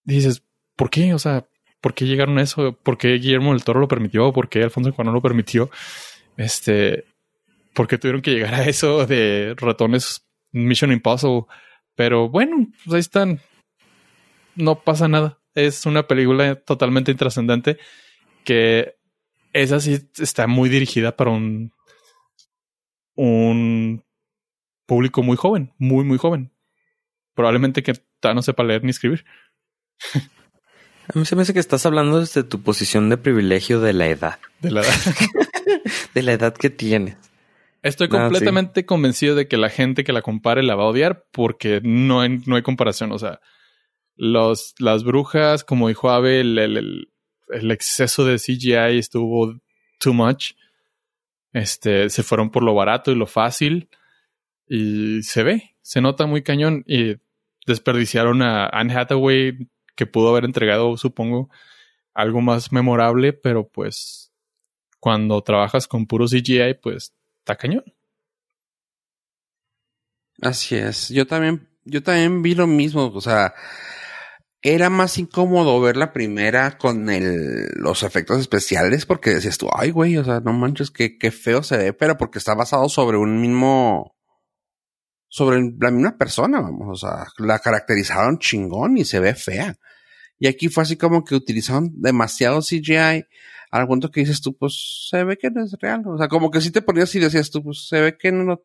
Dices, ¿por qué? O sea, ¿por qué llegaron a eso? ¿Por qué Guillermo del Toro lo permitió? ¿Por qué Alfonso Cuarón lo permitió? Este, ¿por qué tuvieron que llegar a eso de ratones Mission Impossible? Pero bueno, pues ahí están. No pasa nada. Es una película totalmente intrascendente que esa sí está muy dirigida para un, un público muy joven, muy, muy joven. Probablemente que no sepa leer ni escribir. A mí se me hace que estás hablando desde tu posición de privilegio de la edad, De la edad. de la edad que tienes. Estoy sí. completamente convencido de que la gente que la compare la va a odiar porque no hay, no hay comparación. O sea, los, las brujas, como dijo Abel, el, el, el exceso de CGI estuvo too much. Este, se fueron por lo barato y lo fácil. Y se ve, se nota muy cañón. Y desperdiciaron a Anne Hathaway, que pudo haber entregado, supongo, algo más memorable, pero pues cuando trabajas con puro CGI, pues está cañón. Así es. Yo también, yo también vi lo mismo. O sea, era más incómodo ver la primera con el, los efectos especiales porque decías tú, ay, güey, o sea, no manches, qué, qué feo se ve, pero porque está basado sobre un mismo, sobre la misma persona, vamos, o sea, la caracterizaron chingón y se ve fea. Y aquí fue así como que utilizaron demasiado CGI al punto que dices tú, pues se ve que no es real. O sea, como que si te ponías y decías tú, pues se ve que no, o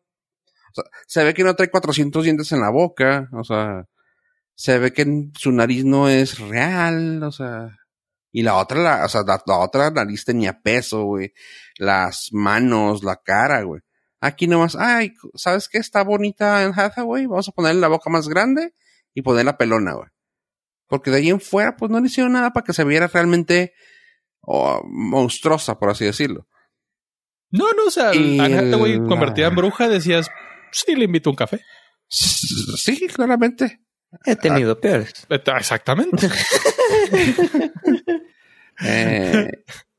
sea, se ve que no trae 400 dientes en la boca, o sea, se ve que su nariz no es real, o sea, y la otra, la, o sea, la, la otra nariz tenía peso, güey, las manos, la cara, güey. Aquí nomás, ay, ¿sabes qué? Está bonita en Hathaway, vamos a ponerle la boca más grande y poner la pelona, güey. Porque de ahí en fuera, pues no le hicieron nada para que se viera realmente, monstruosa, por así decirlo. No, no, o sea, Y Anne Hathaway la- convertida en bruja decías, sí, le invito a un café. Sí, claramente. He tenido peores. Eh, Exactamente. Eh,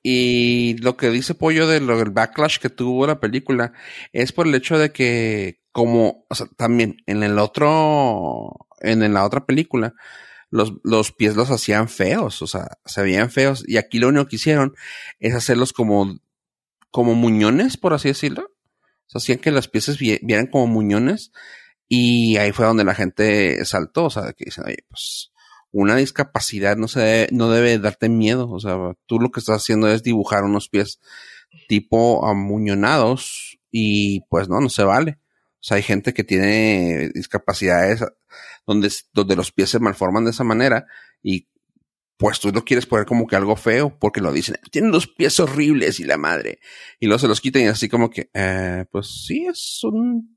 y lo que dice Pollo de lo del backlash que tuvo la película es por el hecho de que, como, o sea, también en el otro, en la otra película, los, los pies los hacían feos, o sea, se veían feos. Y aquí lo único que hicieron es hacerlos como, como muñones, por así decirlo. O sea, hacían que las piezas vi- vieran como muñones. Y ahí fue donde la gente saltó, o sea, que dicen, oye, pues, una discapacidad no se debe, no debe darte miedo. O sea, tú lo que estás haciendo es dibujar unos pies tipo amuñonados y pues no, no se vale. O sea, hay gente que tiene discapacidades donde, donde los pies se malforman de esa manera y pues tú lo quieres poner como que algo feo porque lo dicen, tienen los pies horribles y la madre. Y luego se los quitan y así como que, eh, pues sí, es un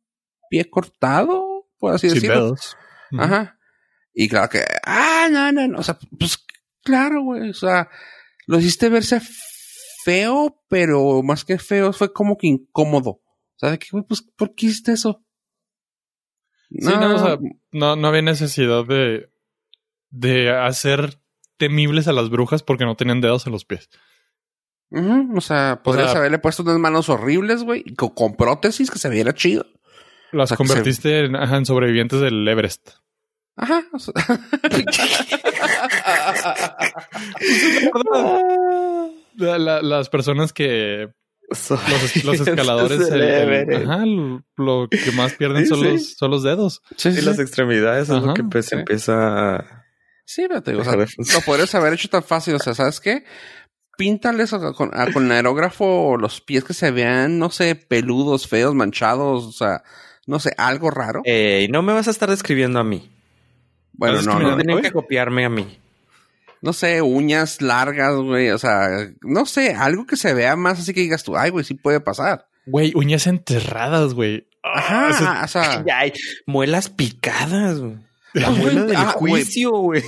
pie cortado, por así Sin decirlo. dedos. Ujú. Ajá. Y claro que, ah, no, no, no. O sea, pues claro, güey. O sea, lo hiciste verse feo, pero más que feo, fue como que incómodo. O sea, de que, güey, pues, ¿por qué hiciste eso? Sí, no, o sea, no, no había necesidad de, de hacer temibles a las brujas porque no tenían dedos en los pies. ujú, o sea, podrías sea- haberle puesto unas manos horribles, güey, con prótesis que se viera chido. Las O sea, que se- convertiste en, ajá, en sobrevivientes del Everest. Ajá. La- la- las personas que los, es- los escaladores el- ajá, lo, lo que más pierden Sí, son, sí. Los, son los dedos. sí, Y sí, las extremidades es Ajá, lo que pues, sí. empieza a... Sí, pero te digo, o sea, lo podrías haber hecho tan fácil. O sea, ¿sabes qué? Píntales a- con, a- con aerógrafo los pies que se vean, no sé, peludos, feos, manchados, o sea, no sé, algo raro. Ey, no me vas a estar describiendo a mí. bueno, no, no, no, Tienen que copiarme a mí. no sé, uñas largas, güey, o sea, no sé, algo que se vea más así que digas tú, ay, güey, sí puede pasar. Güey, uñas enterradas, güey. Ah, Ajá, o sea, hay muelas picadas, güey. La Pues, muela del ah, juicio, güey.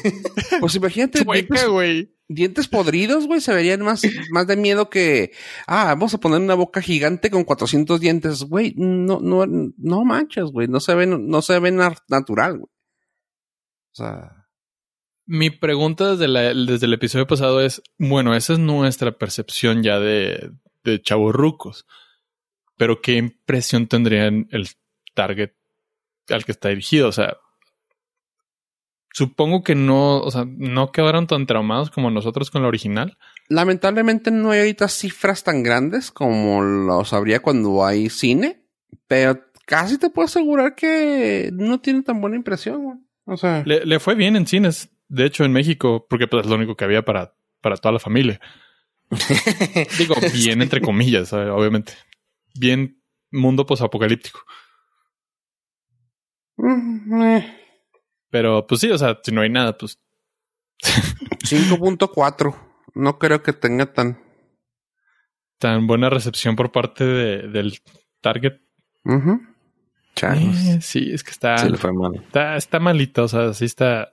pues imagínate, chueca, güey. Dientes podridos, güey, se verían más, más de miedo que, ah, vamos a poner una boca gigante con 400 dientes, güey, no, no, no manches, güey, no se ven, no se ven natural, güey. O sea, Mi pregunta desde, la- desde el episodio pasado es, bueno, esa es nuestra percepción ya de, de chavorrucos, pero ¿qué impresión tendrían el target al que está dirigido? O sea, supongo que no, o sea, no quedaron tan traumados como nosotros con la original. lamentablemente no hay ahorita cifras tan grandes como los habría cuando hay cine, pero casi te puedo asegurar que no tiene tan buena impresión, güey. O sea, Le, le fue bien en cines, de hecho en México, porque pues, es lo único que había para, para toda la familia. Digo, bien entre comillas, eh, obviamente. Bien mundo posapocalíptico. mm, eh, Pero pues sí, o sea, si no hay nada, pues 5.4. No creo que tenga tan. tan buena recepción por parte de- del target. Changos. Eh, sí, es que está, le fue mal. está, está malito, o sea, sí está.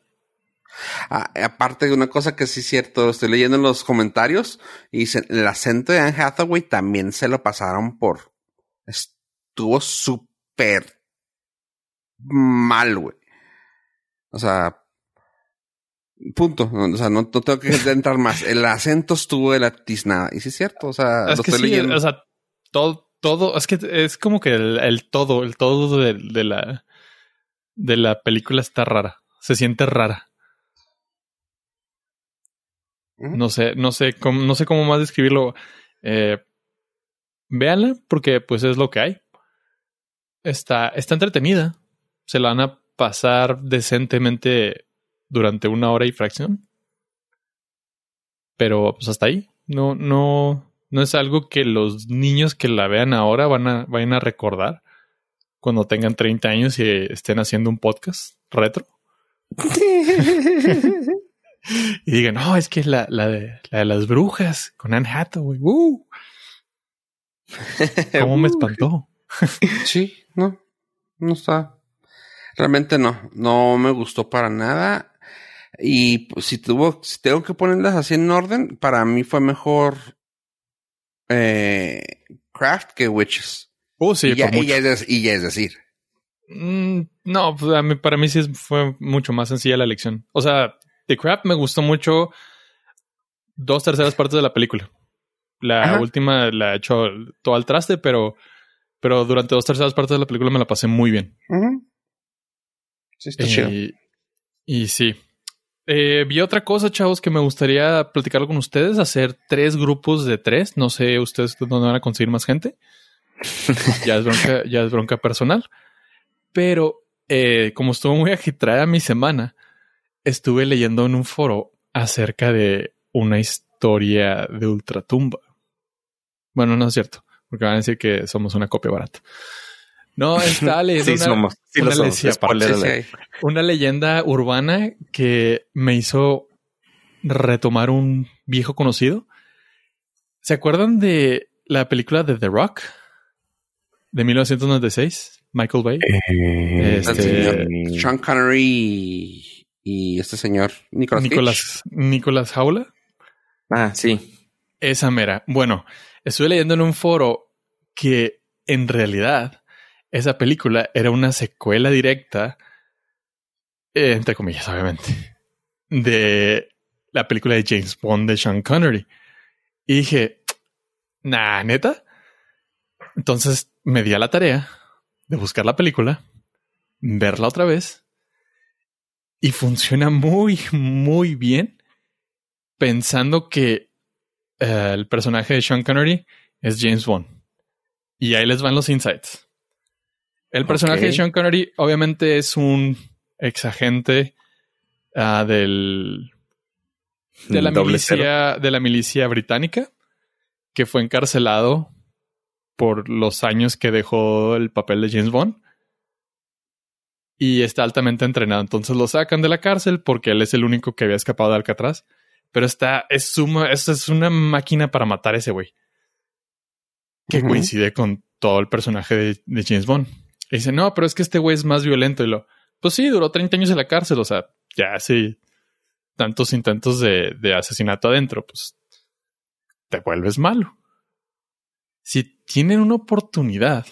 Ah, aparte de una cosa que sí es cierto, estoy leyendo en los comentarios y el acento de Anne Hathaway también se lo pasaron por... Estuvo súper mal, güey. O sea, punto. O sea, no, no tengo que entrar más. El acento estuvo de la tiznada. Y sí es cierto, o sea, es lo que estoy sí, leyendo. o sea, todo, todo, es que es como que el, el todo, el todo de, de la de la película está rara. Se siente rara. No sé, no sé cómo, no sé cómo más describirlo. Eh, véanla, porque pues es lo que hay. Está, está entretenida. Se la van a pasar decentemente durante una hora y fracción. Pero pues hasta ahí. No, no, no es algo que los niños que la vean ahora van a, vayan a recordar cuando tengan 30 años y estén haciendo un podcast retro. Y digan, no, es que la, la, de, la de las brujas con Anne Hathaway. ¡Uh! ¿Cómo me espantó? Sí, no, no está. Realmente no, no me gustó para nada. Y pues, si tuvo, si tengo que ponerlas así en orden, para mí fue mejor eh, Craft que Witches. Oh, sí, y, ya, y ya es, y ya es decir. Mm, no, pues a mí- para mí sí es- fue mucho más sencilla la elección. O sea, The Crap me gustó mucho dos terceras partes de la película. La Ajá. última la he hecho todo al traste, pero, pero durante dos terceras partes de la película me la pasé muy bien. Sí, está chido. Eh, y sí. Eh, vi otra cosa, chavos, que me gustaría platicarlo con ustedes, hacer tres grupos de tres. No sé ustedes dónde van a conseguir más gente. ya es bronca, ya es bronca personal. Pero eh, como estuvo muy agitada mi semana, estuve leyendo en un foro acerca de una historia de ultratumba. Bueno, no es cierto, porque van a decir que somos una copia barata. No, está leyendo Sí, una, somos. Sí, una somos. Spoiler leyenda urbana que me hizo retomar un viejo conocido. ¿Se acuerdan de la película de The Rock de 1996? Michael Bay. Eh, Este- El señor Sean Connery y, este señor Nicolas. Nicolas, Nicolas Jaula. Ah, sí. Esa mera. Bueno, estuve leyendo en un foro que en realidad esa película era una secuela directa, eh, entre comillas, obviamente, de la película de James Bond de Sean Connery. Y dije, nah, neta. Entonces me di a la tarea de buscar la película, verla otra vez, y funciona muy, muy bien, pensando que eh, el personaje de Sean Connery es James Bond. Y ahí les van los insights. El personaje de Sean Connery obviamente es un ex agente ah, del de la Doble cero. milicia de la milicia británica que fue encarcelado por los años que dejó el papel de James Bond y está altamente entrenado. Entonces lo sacan de la cárcel porque él es el único que había escapado de Alcatraz. Pero está, es suma, es, es una máquina para matar a ese güey. Que coincide con todo el personaje de, de James Bond. Y dice, no, pero es que este güey es más violento. Y lo, pues sí, duró 30 años en la cárcel. O sea, ya hace tantos intentos de, de asesinato adentro, pues te vuelves malo. Si tienen una oportunidad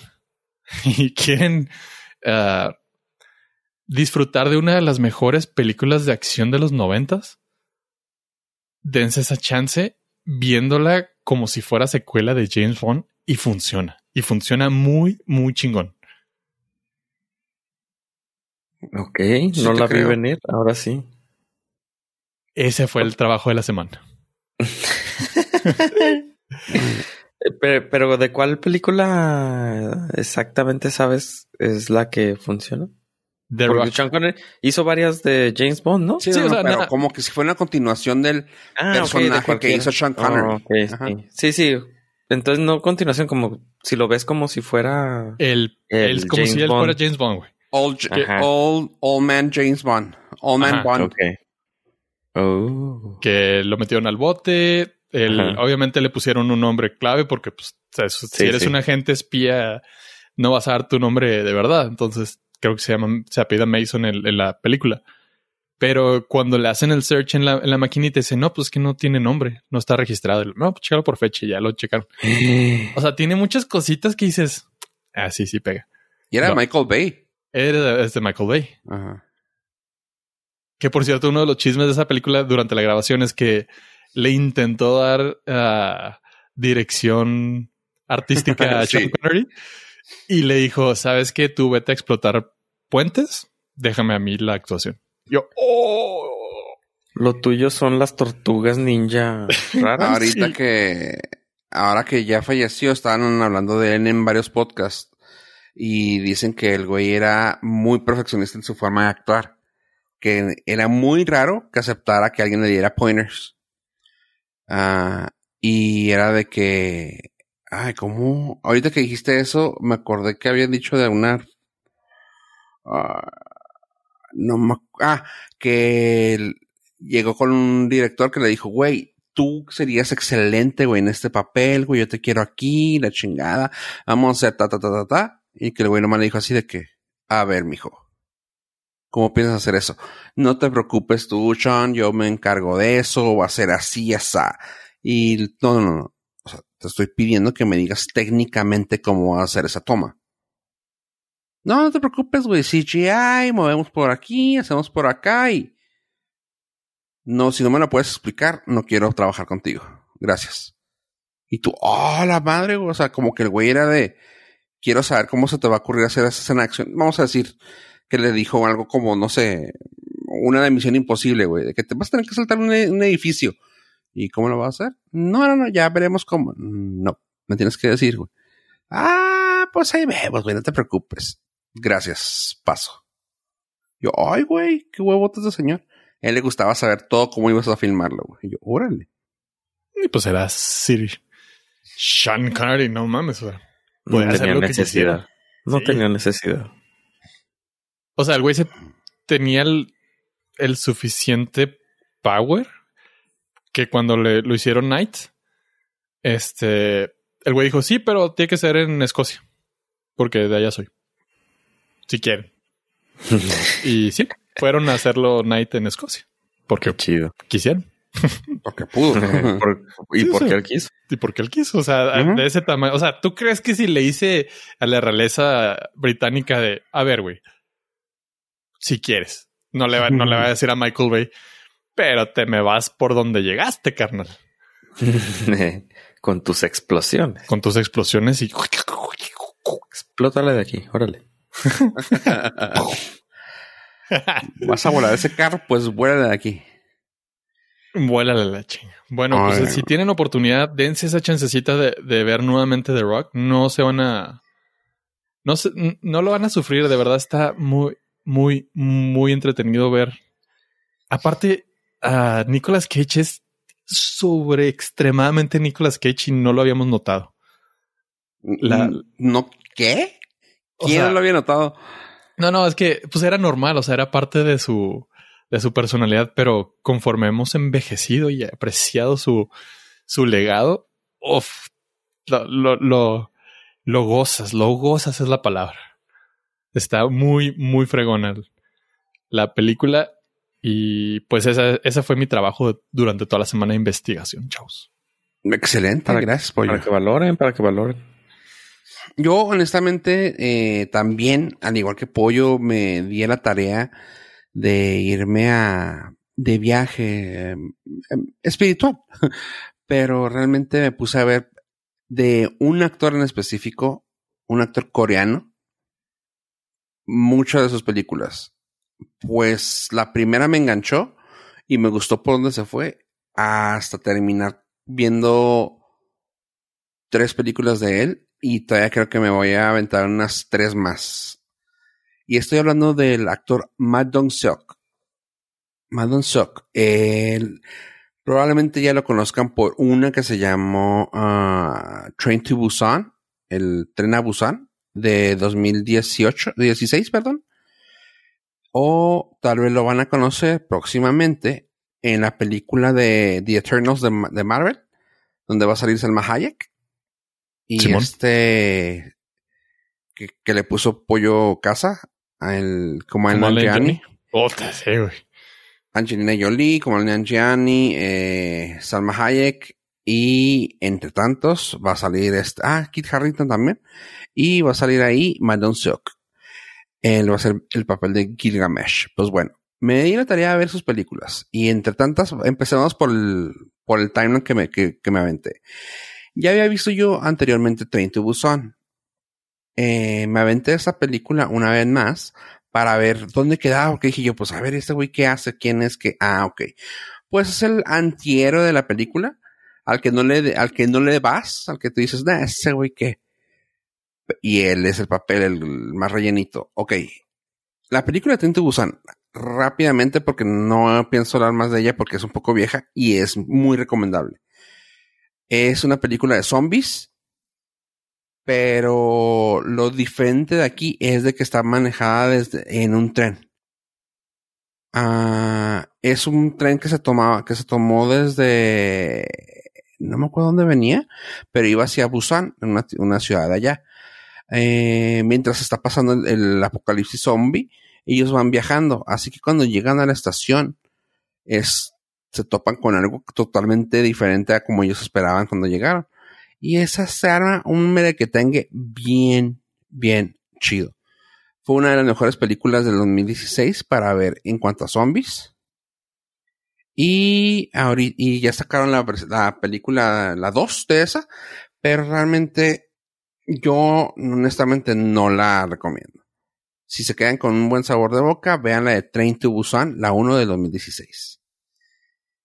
y quieren ah, disfrutar de una de las mejores películas de acción de los noventas, dense esa chance viéndola como si fuera secuela de James Bond y funciona. Y funciona muy, muy chingón. Ok, Sí no la vi venir. Ahora sí. Ese fue el trabajo de la semana. Eh, Pero, pero ¿de cuál película exactamente sabes es la que funciona? The Porque Rock. Sean Connery hizo varias de James Bond, ¿no? Sí, Sí, no, o sea, no, pero nada- como que si fuera una continuación del Ah, personaje que hizo Sean Connery. Oh, sí. sí, sí. Entonces no continuación como si lo ves como si fuera El, El el- como James si él Bond. fuera James Bond, güey. Ajá. old, old Man James Bond. Old Man Ajá, Bond. Ok. Oh. Que lo metieron al bote. El- obviamente le pusieron un nombre clave porque, pues, si Sí, eres sí. un agente espía, no vas a dar tu nombre de verdad. Entonces, creo que se llama, se apellida Mason en, en la película. Pero cuando le hacen el search en la, en la maquinita, dice, no, pues que no tiene nombre, no está registrado. No, pues chécalo por fecha y ya lo checaron. O sea, tiene muchas cositas que dices, ah, sí, sí pega. Y era No. Michael Bay. Era es de Michael Bay. Ajá. Que por cierto, uno de los chismes de esa película durante la grabación es que le intentó dar ah, dirección artística a Sí. Sean Connery y le dijo, ¿sabes qué? Tú vete a explotar puentes, déjame a mí la actuación. Yo, oh, Lo tuyo son las tortugas ninja raras. Ahorita sí. que, ahora que ya falleció, estaban hablando de él en varios podcasts y dicen que el güey era muy perfeccionista en su forma de actuar. Que era muy raro que aceptara que alguien le diera pointers. Ah, y era de que, ay, ¿cómo? Ahorita que dijiste eso, me acordé que habían dicho de una, ah, no me, ah, que llegó con un director que le dijo, güey, tú serías excelente, güey, en este papel, güey, yo te quiero aquí, la chingada, vamos a hacer ta, ta, ta, ta, ta. Y que el güey nomás le dijo así de que, a ver, mijo, ¿Cómo piensas hacer eso? No te preocupes tú, Sean, yo me encargo de eso, va a ser así, esa. Y no, no, no. O sea, te estoy pidiendo que me digas técnicamente cómo va a hacer esa toma. No, no te preocupes, güey. CGI, movemos por aquí, hacemos por acá y. No, si no me lo puedes explicar, no quiero trabajar contigo. Gracias. Y tú, oh, la madre, güey. O sea, como que el güey era de. Quiero saber cómo se te va a ocurrir hacer esa escena de acción. Vamos a decir que le dijo algo como, no sé, una de misión imposible, güey. De que te vas a tener que saltar un, un edificio. ¿Y cómo lo vas a hacer? No, no, no, ya veremos cómo. No, me tienes que decir, güey. Ah, pues ahí vemos, güey, no te preocupes. Gracias, paso. Yo, ay, güey, qué huevotas de señor. Él le gustaba saber todo cómo ibas a filmarlo, güey. Y yo, órale. Y pues era Siri. Sean Connery, no mames, güey. No tenía necesidad. No tenía necesidad. O sea, el güey se tenía el, el suficiente power que cuando le, lo hicieron Night, este, el güey dijo, sí, pero tiene que ser en Escocia, porque de allá soy. Si quieren. y sí, fueron a hacerlo Night en Escocia. Porque chido. quisieron. Porque pudo. y porque él quiso. Y porque él quiso. O sea, de ese tamaño. O sea, ¿tú crees que si le hice a la realeza británica de, a ver, güey, si quieres, no le va, no le va a decir a Michael Bay, pero te me vas por donde llegaste, carnal. Con tus explosiones. Con tus explosiones y explótale de aquí, órale. Vas a volar ese carro, pues vuela de aquí. Vuela la chinga. Bueno, pues si tienen oportunidad, dense esa chancecita de, de, ver nuevamente The Rock. No se van a. No, se, no lo van a sufrir, de verdad está muy, muy, muy entretenido ver. Aparte, a uh, Nicolas Cage es sobre extremadamente Nicolas Cage y no lo habíamos notado. La, ¿No qué? ¿Quién sea, no lo había notado? No, no, es que pues era normal, o sea, era parte de su de su personalidad, pero conforme hemos envejecido y apreciado su, su legado, uf, lo, lo, lo, lo gozas, lo gozas es la palabra. Está muy, muy fregona la película y pues esa, esa fue mi trabajo durante toda la semana de investigación. Chaos. Excelente, para, gracias, Pollo. Para que valoren, para que valoren. Yo, honestamente, eh, también, al igual que Pollo, me di la tarea de irme a de viaje eh, espiritual, pero realmente me puse a ver de un actor en específico, un actor coreano, muchas de sus películas. Pues la primera me enganchó y me gustó por dónde se fue hasta terminar viendo tres películas de él y todavía creo que me voy a aventar unas tres más. Y estoy hablando del actor Ma Dong-seok. Ma Dong-seok. Probablemente ya lo conozcan por una que se llamó uh, Train to Busan, el tren a Busan de 2018, 16, perdón. O tal vez lo van a conocer próximamente en la película de The Eternals de, de Marvel, donde va a salir Selma Hayek. Y Simón. este que, que, le puso pollo casa el, como a Nanjiani. sí, güey. Angelina Jolie, como el Nanjiani, eh, Salma Hayek y entre tantos va a salir este, ah, Kit Harrington también y va a salir ahí Madon Seok. Él va a ser el papel de Gilgamesh. Pues bueno, me di la tarea de ver sus películas y entre tantas empecemos por el, por el timeline que me, que, que me aventé. Ya había visto yo anteriormente Train to Busan. Eh, me aventé esa película una vez más para ver dónde quedaba, porque dije yo, pues a ver, este güey qué hace, quién es que, ah, ok. Pues es el antiero de la película, al que no le, al que no le vas, al que tú dices, nah, ese güey qué. Y él es el papel, el más rellenito. Ok. La película de Train to Busan, rápidamente, porque no pienso hablar más de ella porque es un poco vieja y es muy recomendable. Es una película de zombies, pero lo diferente de aquí es de que está manejada desde en un tren. Uh, es un tren que se tomaba, que se tomó desde no me acuerdo dónde venía, pero iba hacia Busan, una, una ciudad allá. Eh, mientras está pasando el, el, apocalipsis zombie ellos van viajando. Así que cuando llegan a la estación, es, se topan con algo totalmente diferente a como ellos esperaban cuando llegaron. Y esa se arma un merequetengue bien, bien chido. Fue una de las mejores películas del 2016 para ver en cuanto a zombies. Y, ahorita, y ya sacaron la, la película, la 2 de esa, pero realmente yo honestamente no la recomiendo. Si se quedan con un buen sabor de boca, vean la de Train to Busan, la 1 del 2016.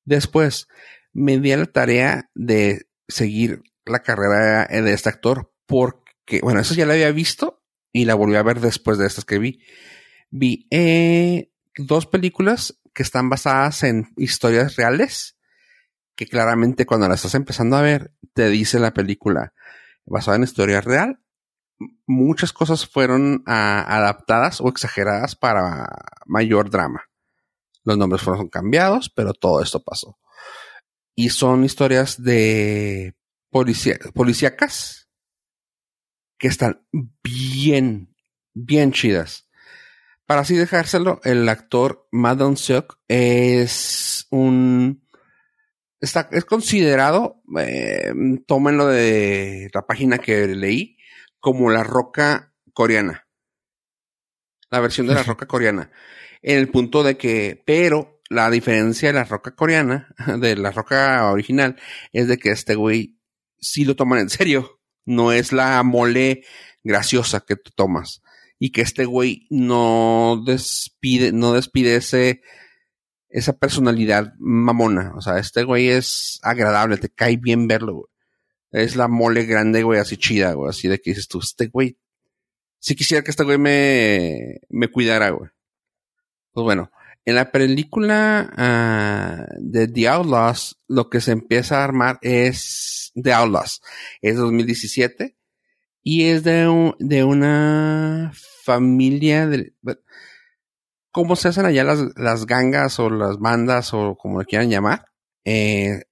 Después, me di a la tarea de seguir la carrera de este actor porque, bueno, eso ya la había visto y la volví a ver después de estas que vi. Vi eh, dos películas que están basadas en historias reales, que claramente cuando las estás empezando a ver, te dice la película basada en historia real. Muchas cosas fueron ah, adaptadas o exageradas para mayor drama. Los nombres fueron cambiados, pero todo esto pasó. Y son historias de policíacas que están bien, bien chidas. Para así dejárselo, el actor Madon Seok es un está es considerado, eh, tómenlo de la página que leí, como la roca coreana. La versión de la roca coreana. En el punto de que, pero la diferencia de la roca coreana, de la roca original, es de que este güey sí lo toman en serio. No es la mole graciosa que tú tomas y que este güey no despide, no despide ese, esa personalidad mamona. O sea, este güey es agradable, te cae bien verlo, güey. Es la mole grande, güey, así chida, güey, así de que dices tú, este güey, si quisiera que este güey me, me cuidara, güey. Pues bueno, en la película uh, de The Outlaws, lo que se empieza a armar es The Outlaws. Es 2017 y es de, un, de una familia de... ¿Cómo se hacen allá las, las gangas o las bandas o como le quieran llamar? Eh,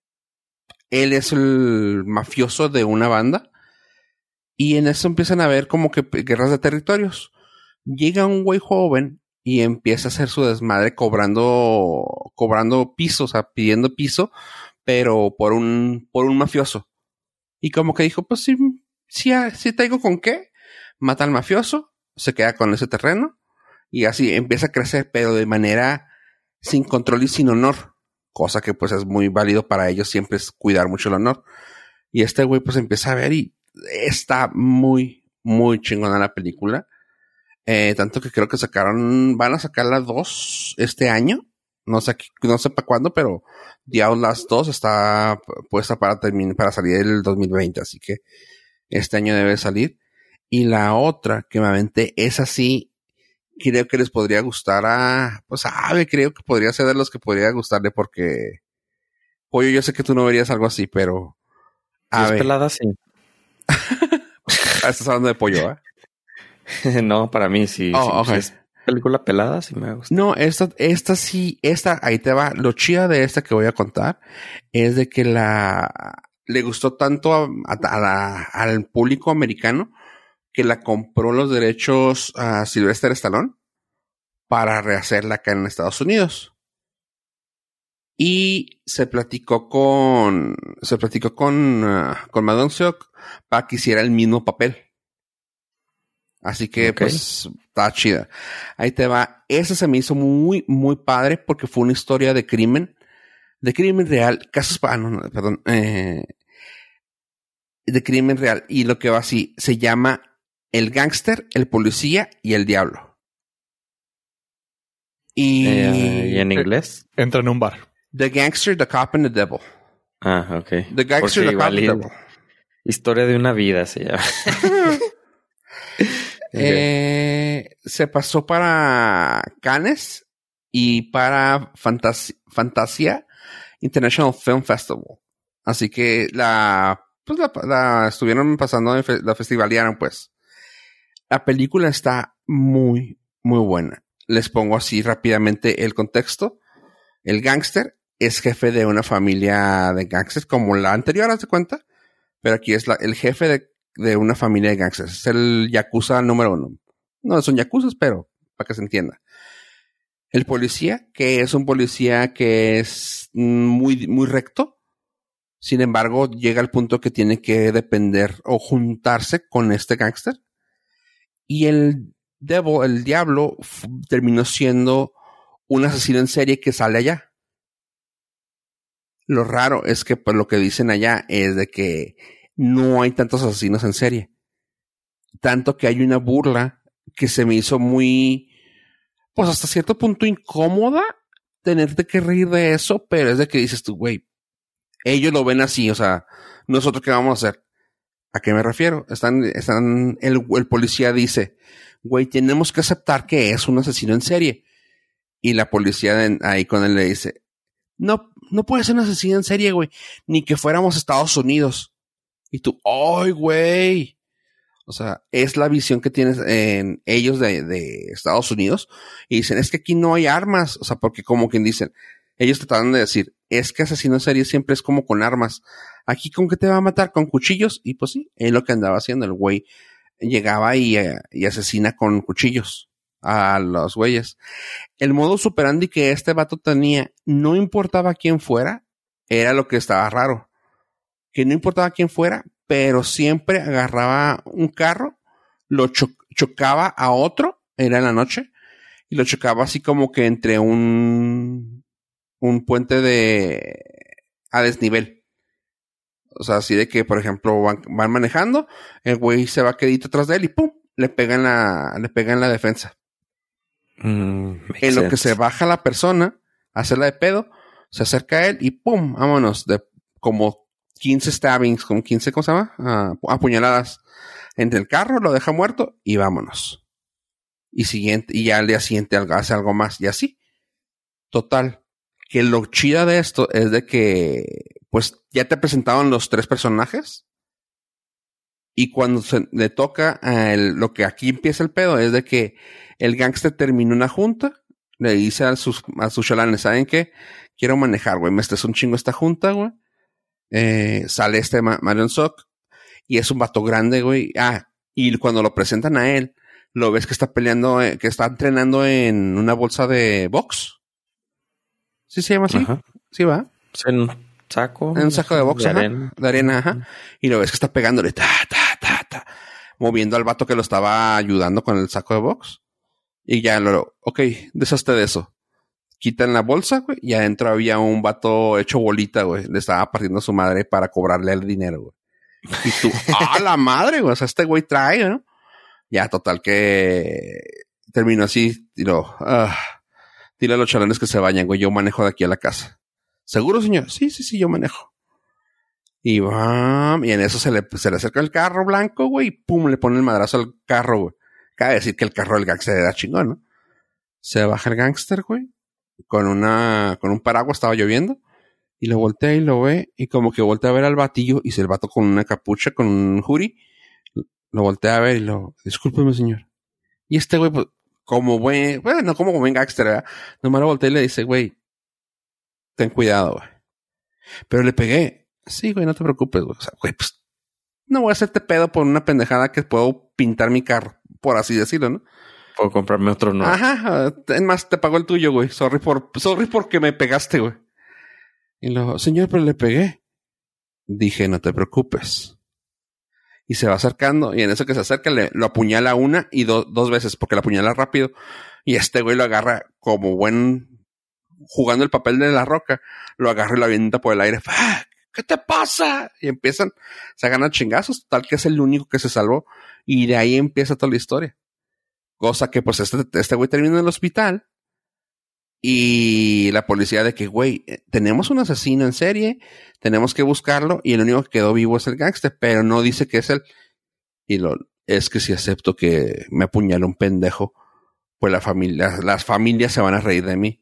él es el mafioso de una banda y en eso empiezan a ver como que guerras de territorios. Llega un güey joven y empieza a hacer su desmadre cobrando, cobrando piso, o sea, pidiendo piso, pero por un, por un mafioso. Y como que dijo, pues sí, sí, sí tengo con qué. Mata al mafioso, se queda con ese terreno y así empieza a crecer, pero de manera sin control y sin honor. Cosa que pues es muy válido para ellos siempre es cuidar mucho el honor. Y este güey pues empieza a ver y está muy, muy chingona la película. Eh, tanto que creo que sacaron, van a sacar las dos este año. No sé, no sé para cuándo, pero The Outlast 2 está puesta para terminar, para salir el 2020. Así que este año debe salir. Y la otra que me aventé es así. Creo que les podría gustar a, pues Ave, creo que podría ser de los que podría gustarle porque, Pollo, yo sé que tú no verías algo así, pero. Es pelada, sí. Estás hablando de pollo, ¿eh? no, para mí sí. Oh, es película pelada, sí me gusta. No, esta, esta sí, esta, ahí te va. Lo chida de esta que voy a contar es de que la, le gustó tanto a, al público americano que la compró los derechos a Sylvester Stallone para rehacerla acá en Estados Unidos. Y se platicó con, se platicó con, uh, con Madon Seok para que hiciera el mismo papel. Así que, pues, está chida. Ahí te va. Ese se me hizo muy, muy padre porque fue una historia de crimen, de crimen real, casos, ah, no, perdón, eh, de crimen real. Y lo que va así, se llama el gángster, el policía y el diablo. Y, eh, ¿y en inglés? Entra en un bar. The Gangster, The Cop and the Devil. Ah, ok. The Gangster, The Cop and the Devil. Historia de una vida se llama. eh, se pasó para Cannes y para Fantasia International Film Festival. Así que la, pues la, estuvieron pasando, la festivalearon pues. La película está muy, muy buena. Les pongo así rápidamente el contexto. El gángster es jefe de una familia de gángsters como la anterior, ¿haz de cuenta? Pero aquí es el jefe de, de, una familia de gángsters. Es el yakuza número uno. No son yakuzas, pero para que se entienda. El policía, que es un policía que es muy, muy recto, sin embargo, llega al punto que tiene que depender o juntarse con este gángster. Y el Devil, el diablo, terminó siendo un asesino en serie que sale allá. Lo raro es que pues, lo que dicen allá es de que no hay tantos asesinos en serie. Tanto que hay una burla que se me hizo muy, pues hasta cierto punto incómoda tenerte que reír de eso, pero es de que dices tú, güey, ellos lo ven así, o sea, nosotros qué vamos a hacer. ¿A qué me refiero? Están, están, el, policía dice, güey, tenemos que aceptar que es un asesino en serie. Y la policía ahí con él le dice, no, no puede ser un asesino en serie, güey, ni que fuéramos Estados Unidos. Y tú, ¡ay, güey! O sea, es la visión que tienes en ellos de, Estados Unidos. Y dicen, es que aquí no hay armas. O sea, porque como quien dicen, ellos tratan de decir, es que asesino en serie siempre es como con armas. Aquí con qué te va a matar, con cuchillos. Y pues sí, es lo que andaba haciendo el güey. Llegaba y, eh, y asesina con cuchillos a los güeyes. El modo superandi que este vato tenía, no importaba quién fuera, era lo que estaba raro. Que no importaba quién fuera, pero siempre agarraba un carro, lo chocaba a otro, era en la noche, y lo chocaba así como que entre un un puente de a desnivel. O sea, así de que, por ejemplo, van, manejando, el güey se va quedito atrás de él y ¡pum! le pega en la, le pega en la defensa. Mm, en lo que se baja la persona, hace la de pedo, se acerca a él y ¡pum! Vámonos, de como 15 stabbings, como 15, ¿cómo se llama? Ah, apuñaladas entre el carro, lo deja muerto y vámonos. Y siguiente, y ya al día siguiente hace algo más, y así. Total que lo chida de esto es de que, pues, ya te presentaron los tres personajes. Y cuando se le toca a lo que aquí empieza el pedo es de que el gángster terminó una junta, le dice a sus, a sus chalanes, ¿saben qué? Quiero manejar, güey, me estés un chingo esta junta, güey. Eh, sale este Marion Sock y es un vato grande, güey. Ah, y cuando lo presentan a él, lo ves que está peleando, eh, que está entrenando en una bolsa de box. ¿Sí se llama así? Sí, va. En un saco. En un saco de box, de arena. De arena, ajá. Y lo ves que está pegándole, ta, ta, ta, ta, moviendo al vato que lo estaba ayudando con el saco de box. Y ya lo, ok, deshazte de eso. Quitan la bolsa, güey, y adentro había un vato hecho bolita, güey. Le estaba partiendo a su madre para cobrarle el dinero, güey. Y tú, ¡ah, la madre, güey! O sea, este güey trae, ¿no? Ya, total que terminó así, lo, ah, Dile a los chalones que se vayan, güey. Yo manejo de aquí a la casa. ¿Seguro, señor? Sí, sí, sí, yo manejo. Y va, y en eso se le, se le acerca el carro blanco, güey, y pum, le pone el madrazo al carro, güey. Cabe decir que el carro del gangster era chingón, ¿no? Se baja el gangster, güey, con una, con un paraguas, estaba lloviendo, y lo voltea y lo ve, y como que voltea a ver al batillo, y se el vato con una capucha, con un jury, lo voltea a ver y lo, discúlpeme, señor. Y este güey, pues, como buen, bueno, no como buen gangster, ¿verdad? Nomás lo voltea y le dice, güey, ten cuidado, güey. Pero le pegué. Sí, güey, no te preocupes, güey. O sea, güey, pues, no voy a hacerte pedo por una pendejada que puedo pintar mi carro, por así decirlo, ¿no? Puedo comprarme otro no. Ajá, es más, te pago el tuyo, güey. Sorry por, sorry porque me pegaste, güey. Y luego, señor, pero le pegué. Dije, no te preocupes y se va acercando y en eso que se acerca le, lo apuñala una y dos veces porque la apuñala rápido y este güey lo agarra como buen jugando el papel de la roca, lo agarra y lo avienta por el aire. ¿Qué te pasa? Y empiezan, se ganan chingazos, tal que es el único que se salvó y de ahí empieza toda la historia. Cosa que pues este, este güey termina en el hospital y la policía de que, güey, eh, tenemos un asesino en serie, tenemos que buscarlo y el único que quedó vivo es el gángster, pero no dice que es él. Y lo, es que si acepto que me apuñale un pendejo, pues las familias se van a reír de mí.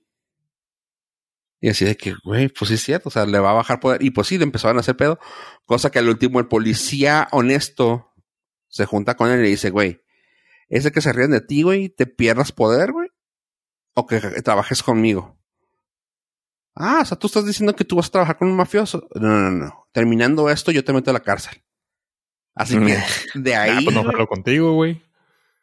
Y así de que, güey, pues sí es cierto, o sea, le va a bajar poder. Y pues sí, le empezaron a hacer pedo. Cosa que al último el policía honesto se junta con él y le dice, güey, ese que se ríen de ti, güey, te pierdas poder, güey o que trabajes conmigo. Ah, o sea, tú estás diciendo que tú vas a trabajar con un mafioso. No, no, no. Terminando esto, yo te meto a la cárcel. Así que de ahí. Ah, pues no contigo, güey.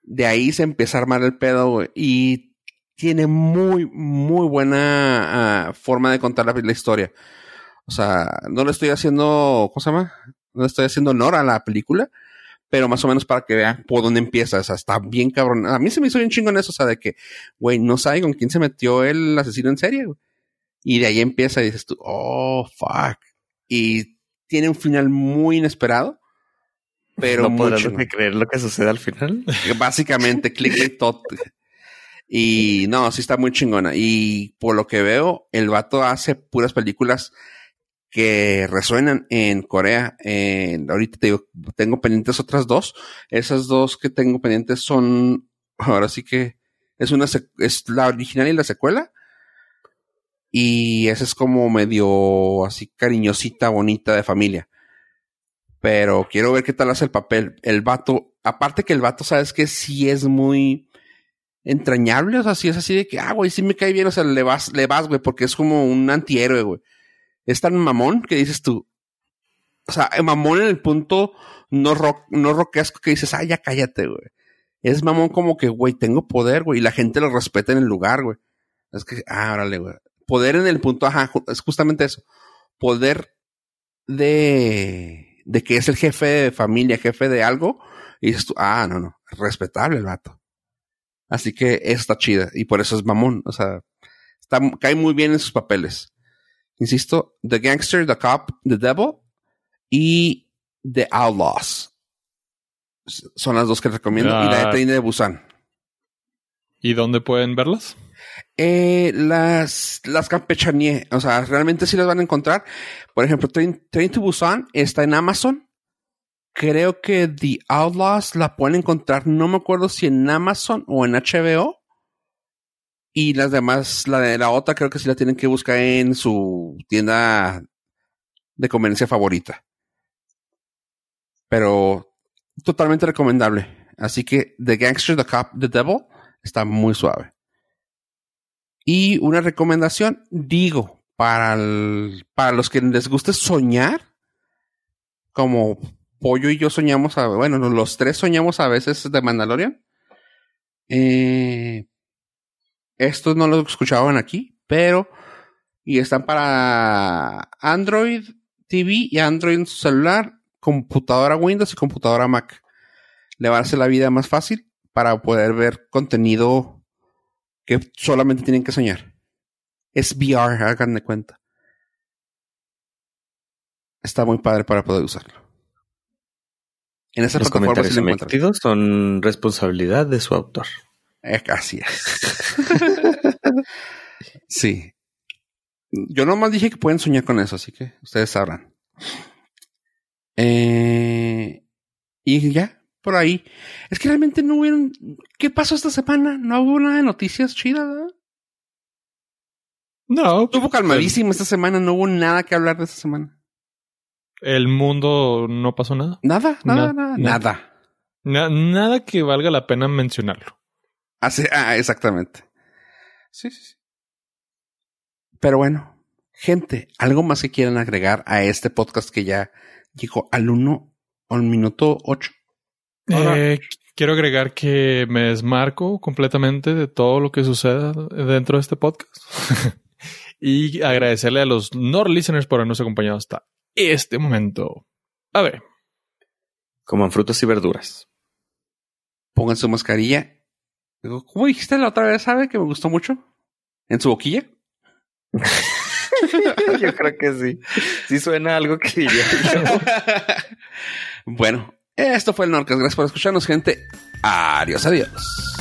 De ahí se empieza a armar el pedo, güey. Y tiene muy, muy buena ah, forma de contar la, la historia. O sea, no le estoy haciendo, ¿cómo se llama? No le estoy haciendo honor a la película, pero más o menos para que vean por dónde empieza. O sea, está bien cabrón. A mí se me hizo bien chingón eso, o sea, de que, güey, no sabe con quién se metió el asesino en serie, güey. Y de ahí empieza y dices tú, oh, fuck. Y tiene un final muy inesperado. Pero no podrás creer lo que sucede al final. Básicamente, clickbait tot. Y no, sí está muy chingona. Y por lo que veo, el vato hace puras películas que resuenan en Corea. Ahorita te digo, tengo pendientes otras dos. Esas dos que tengo pendientes son, ahora sí que es una, es la original y la secuela. Y esa es como medio así cariñosita, bonita de familia. Pero quiero ver qué tal hace el papel. El vato, aparte que el vato, sabes que sí es muy entrañable, o sea, sí es así de que, ah, güey, sí me cae bien, o sea, le vas, le vas, güey, porque es como un antihéroe, güey. Es tan mamón que dices tú, o sea, mamón en el punto no rock, no rockesco que dices, ah, ya cállate, güey. Es mamón como que, güey, tengo poder, güey, y la gente lo respeta en el lugar, güey. Es que, ah, órale, güey. Poder en el punto, ajá, es justamente eso. Poder de, de que es el jefe de familia, jefe de algo, y dices tú, ah, no, no, respetable el vato. Así que está chida, y por eso es mamón, o sea, cae muy bien en sus papeles. Insisto, The Gangster, The Cop, The Devil y The Outlaws. Son las dos que recomiendo. Y la de Ah. Train de Busan. ¿Y dónde pueden verlas? Eh, las, las campechaneé. O sea, realmente sí las van a encontrar. Por ejemplo, Train, Train to Busan está en Amazon. Creo que The Outlaws la pueden encontrar. No me acuerdo si en Amazon o en HBO. Y las demás, la de la otra, creo que sí la tienen que buscar en su tienda de conveniencia favorita. Pero totalmente recomendable. Así que The Gangster, The Cop, The Devil está muy suave. Y una recomendación, digo, para, el- para los que les guste soñar, como Pollo y yo soñamos, bueno, los tres soñamos a veces de Mandalorian. Eh, estos no los escuchaban aquí, pero y están para Android TV y Android en su celular, computadora Windows y computadora Mac. Le va a hacer la vida más fácil para poder ver contenido que solamente tienen que soñar. Es VR, hagan de cuenta. Está muy padre para poder usarlo. En esa Los plataforma comentarios sí lo encuentran. emitidos son responsabilidad de su autor. Eh, así es. sí. Yo nomás dije que pueden soñar con eso, así que ustedes sabrán. Eh, y ya, por ahí. Es que realmente no hubieron. ¿Qué pasó esta semana? No hubo nada de noticias chidas, ¿verdad? No. Estuvo calmadísimo esta semana, no hubo nada que hablar de esta semana. El mundo no pasó nada. Nada, nada, Na- nada, na- nada. Na- nada que valga la pena mencionarlo. Así- ah, exactamente. Sí, sí, sí. Pero bueno, gente, ¿algo más que quieran agregar a este podcast que ya llegó al uno o al minuto ocho? Ahora- Eh, quiero agregar que me desmarco completamente de todo lo que suceda dentro de este podcast. y agradecerle a los Nord listeners por habernos acompañado hasta este momento. A ver, Coman frutas y verduras. Pongan su mascarilla. Digo, ¿Cómo dijiste la otra vez, sabe? Que me gustó mucho. ¿En su boquilla? Yo creo que sí. Sí suena algo que diría bueno, esto fue el Norcas. Gracias por escucharnos, gente. Adiós, adiós.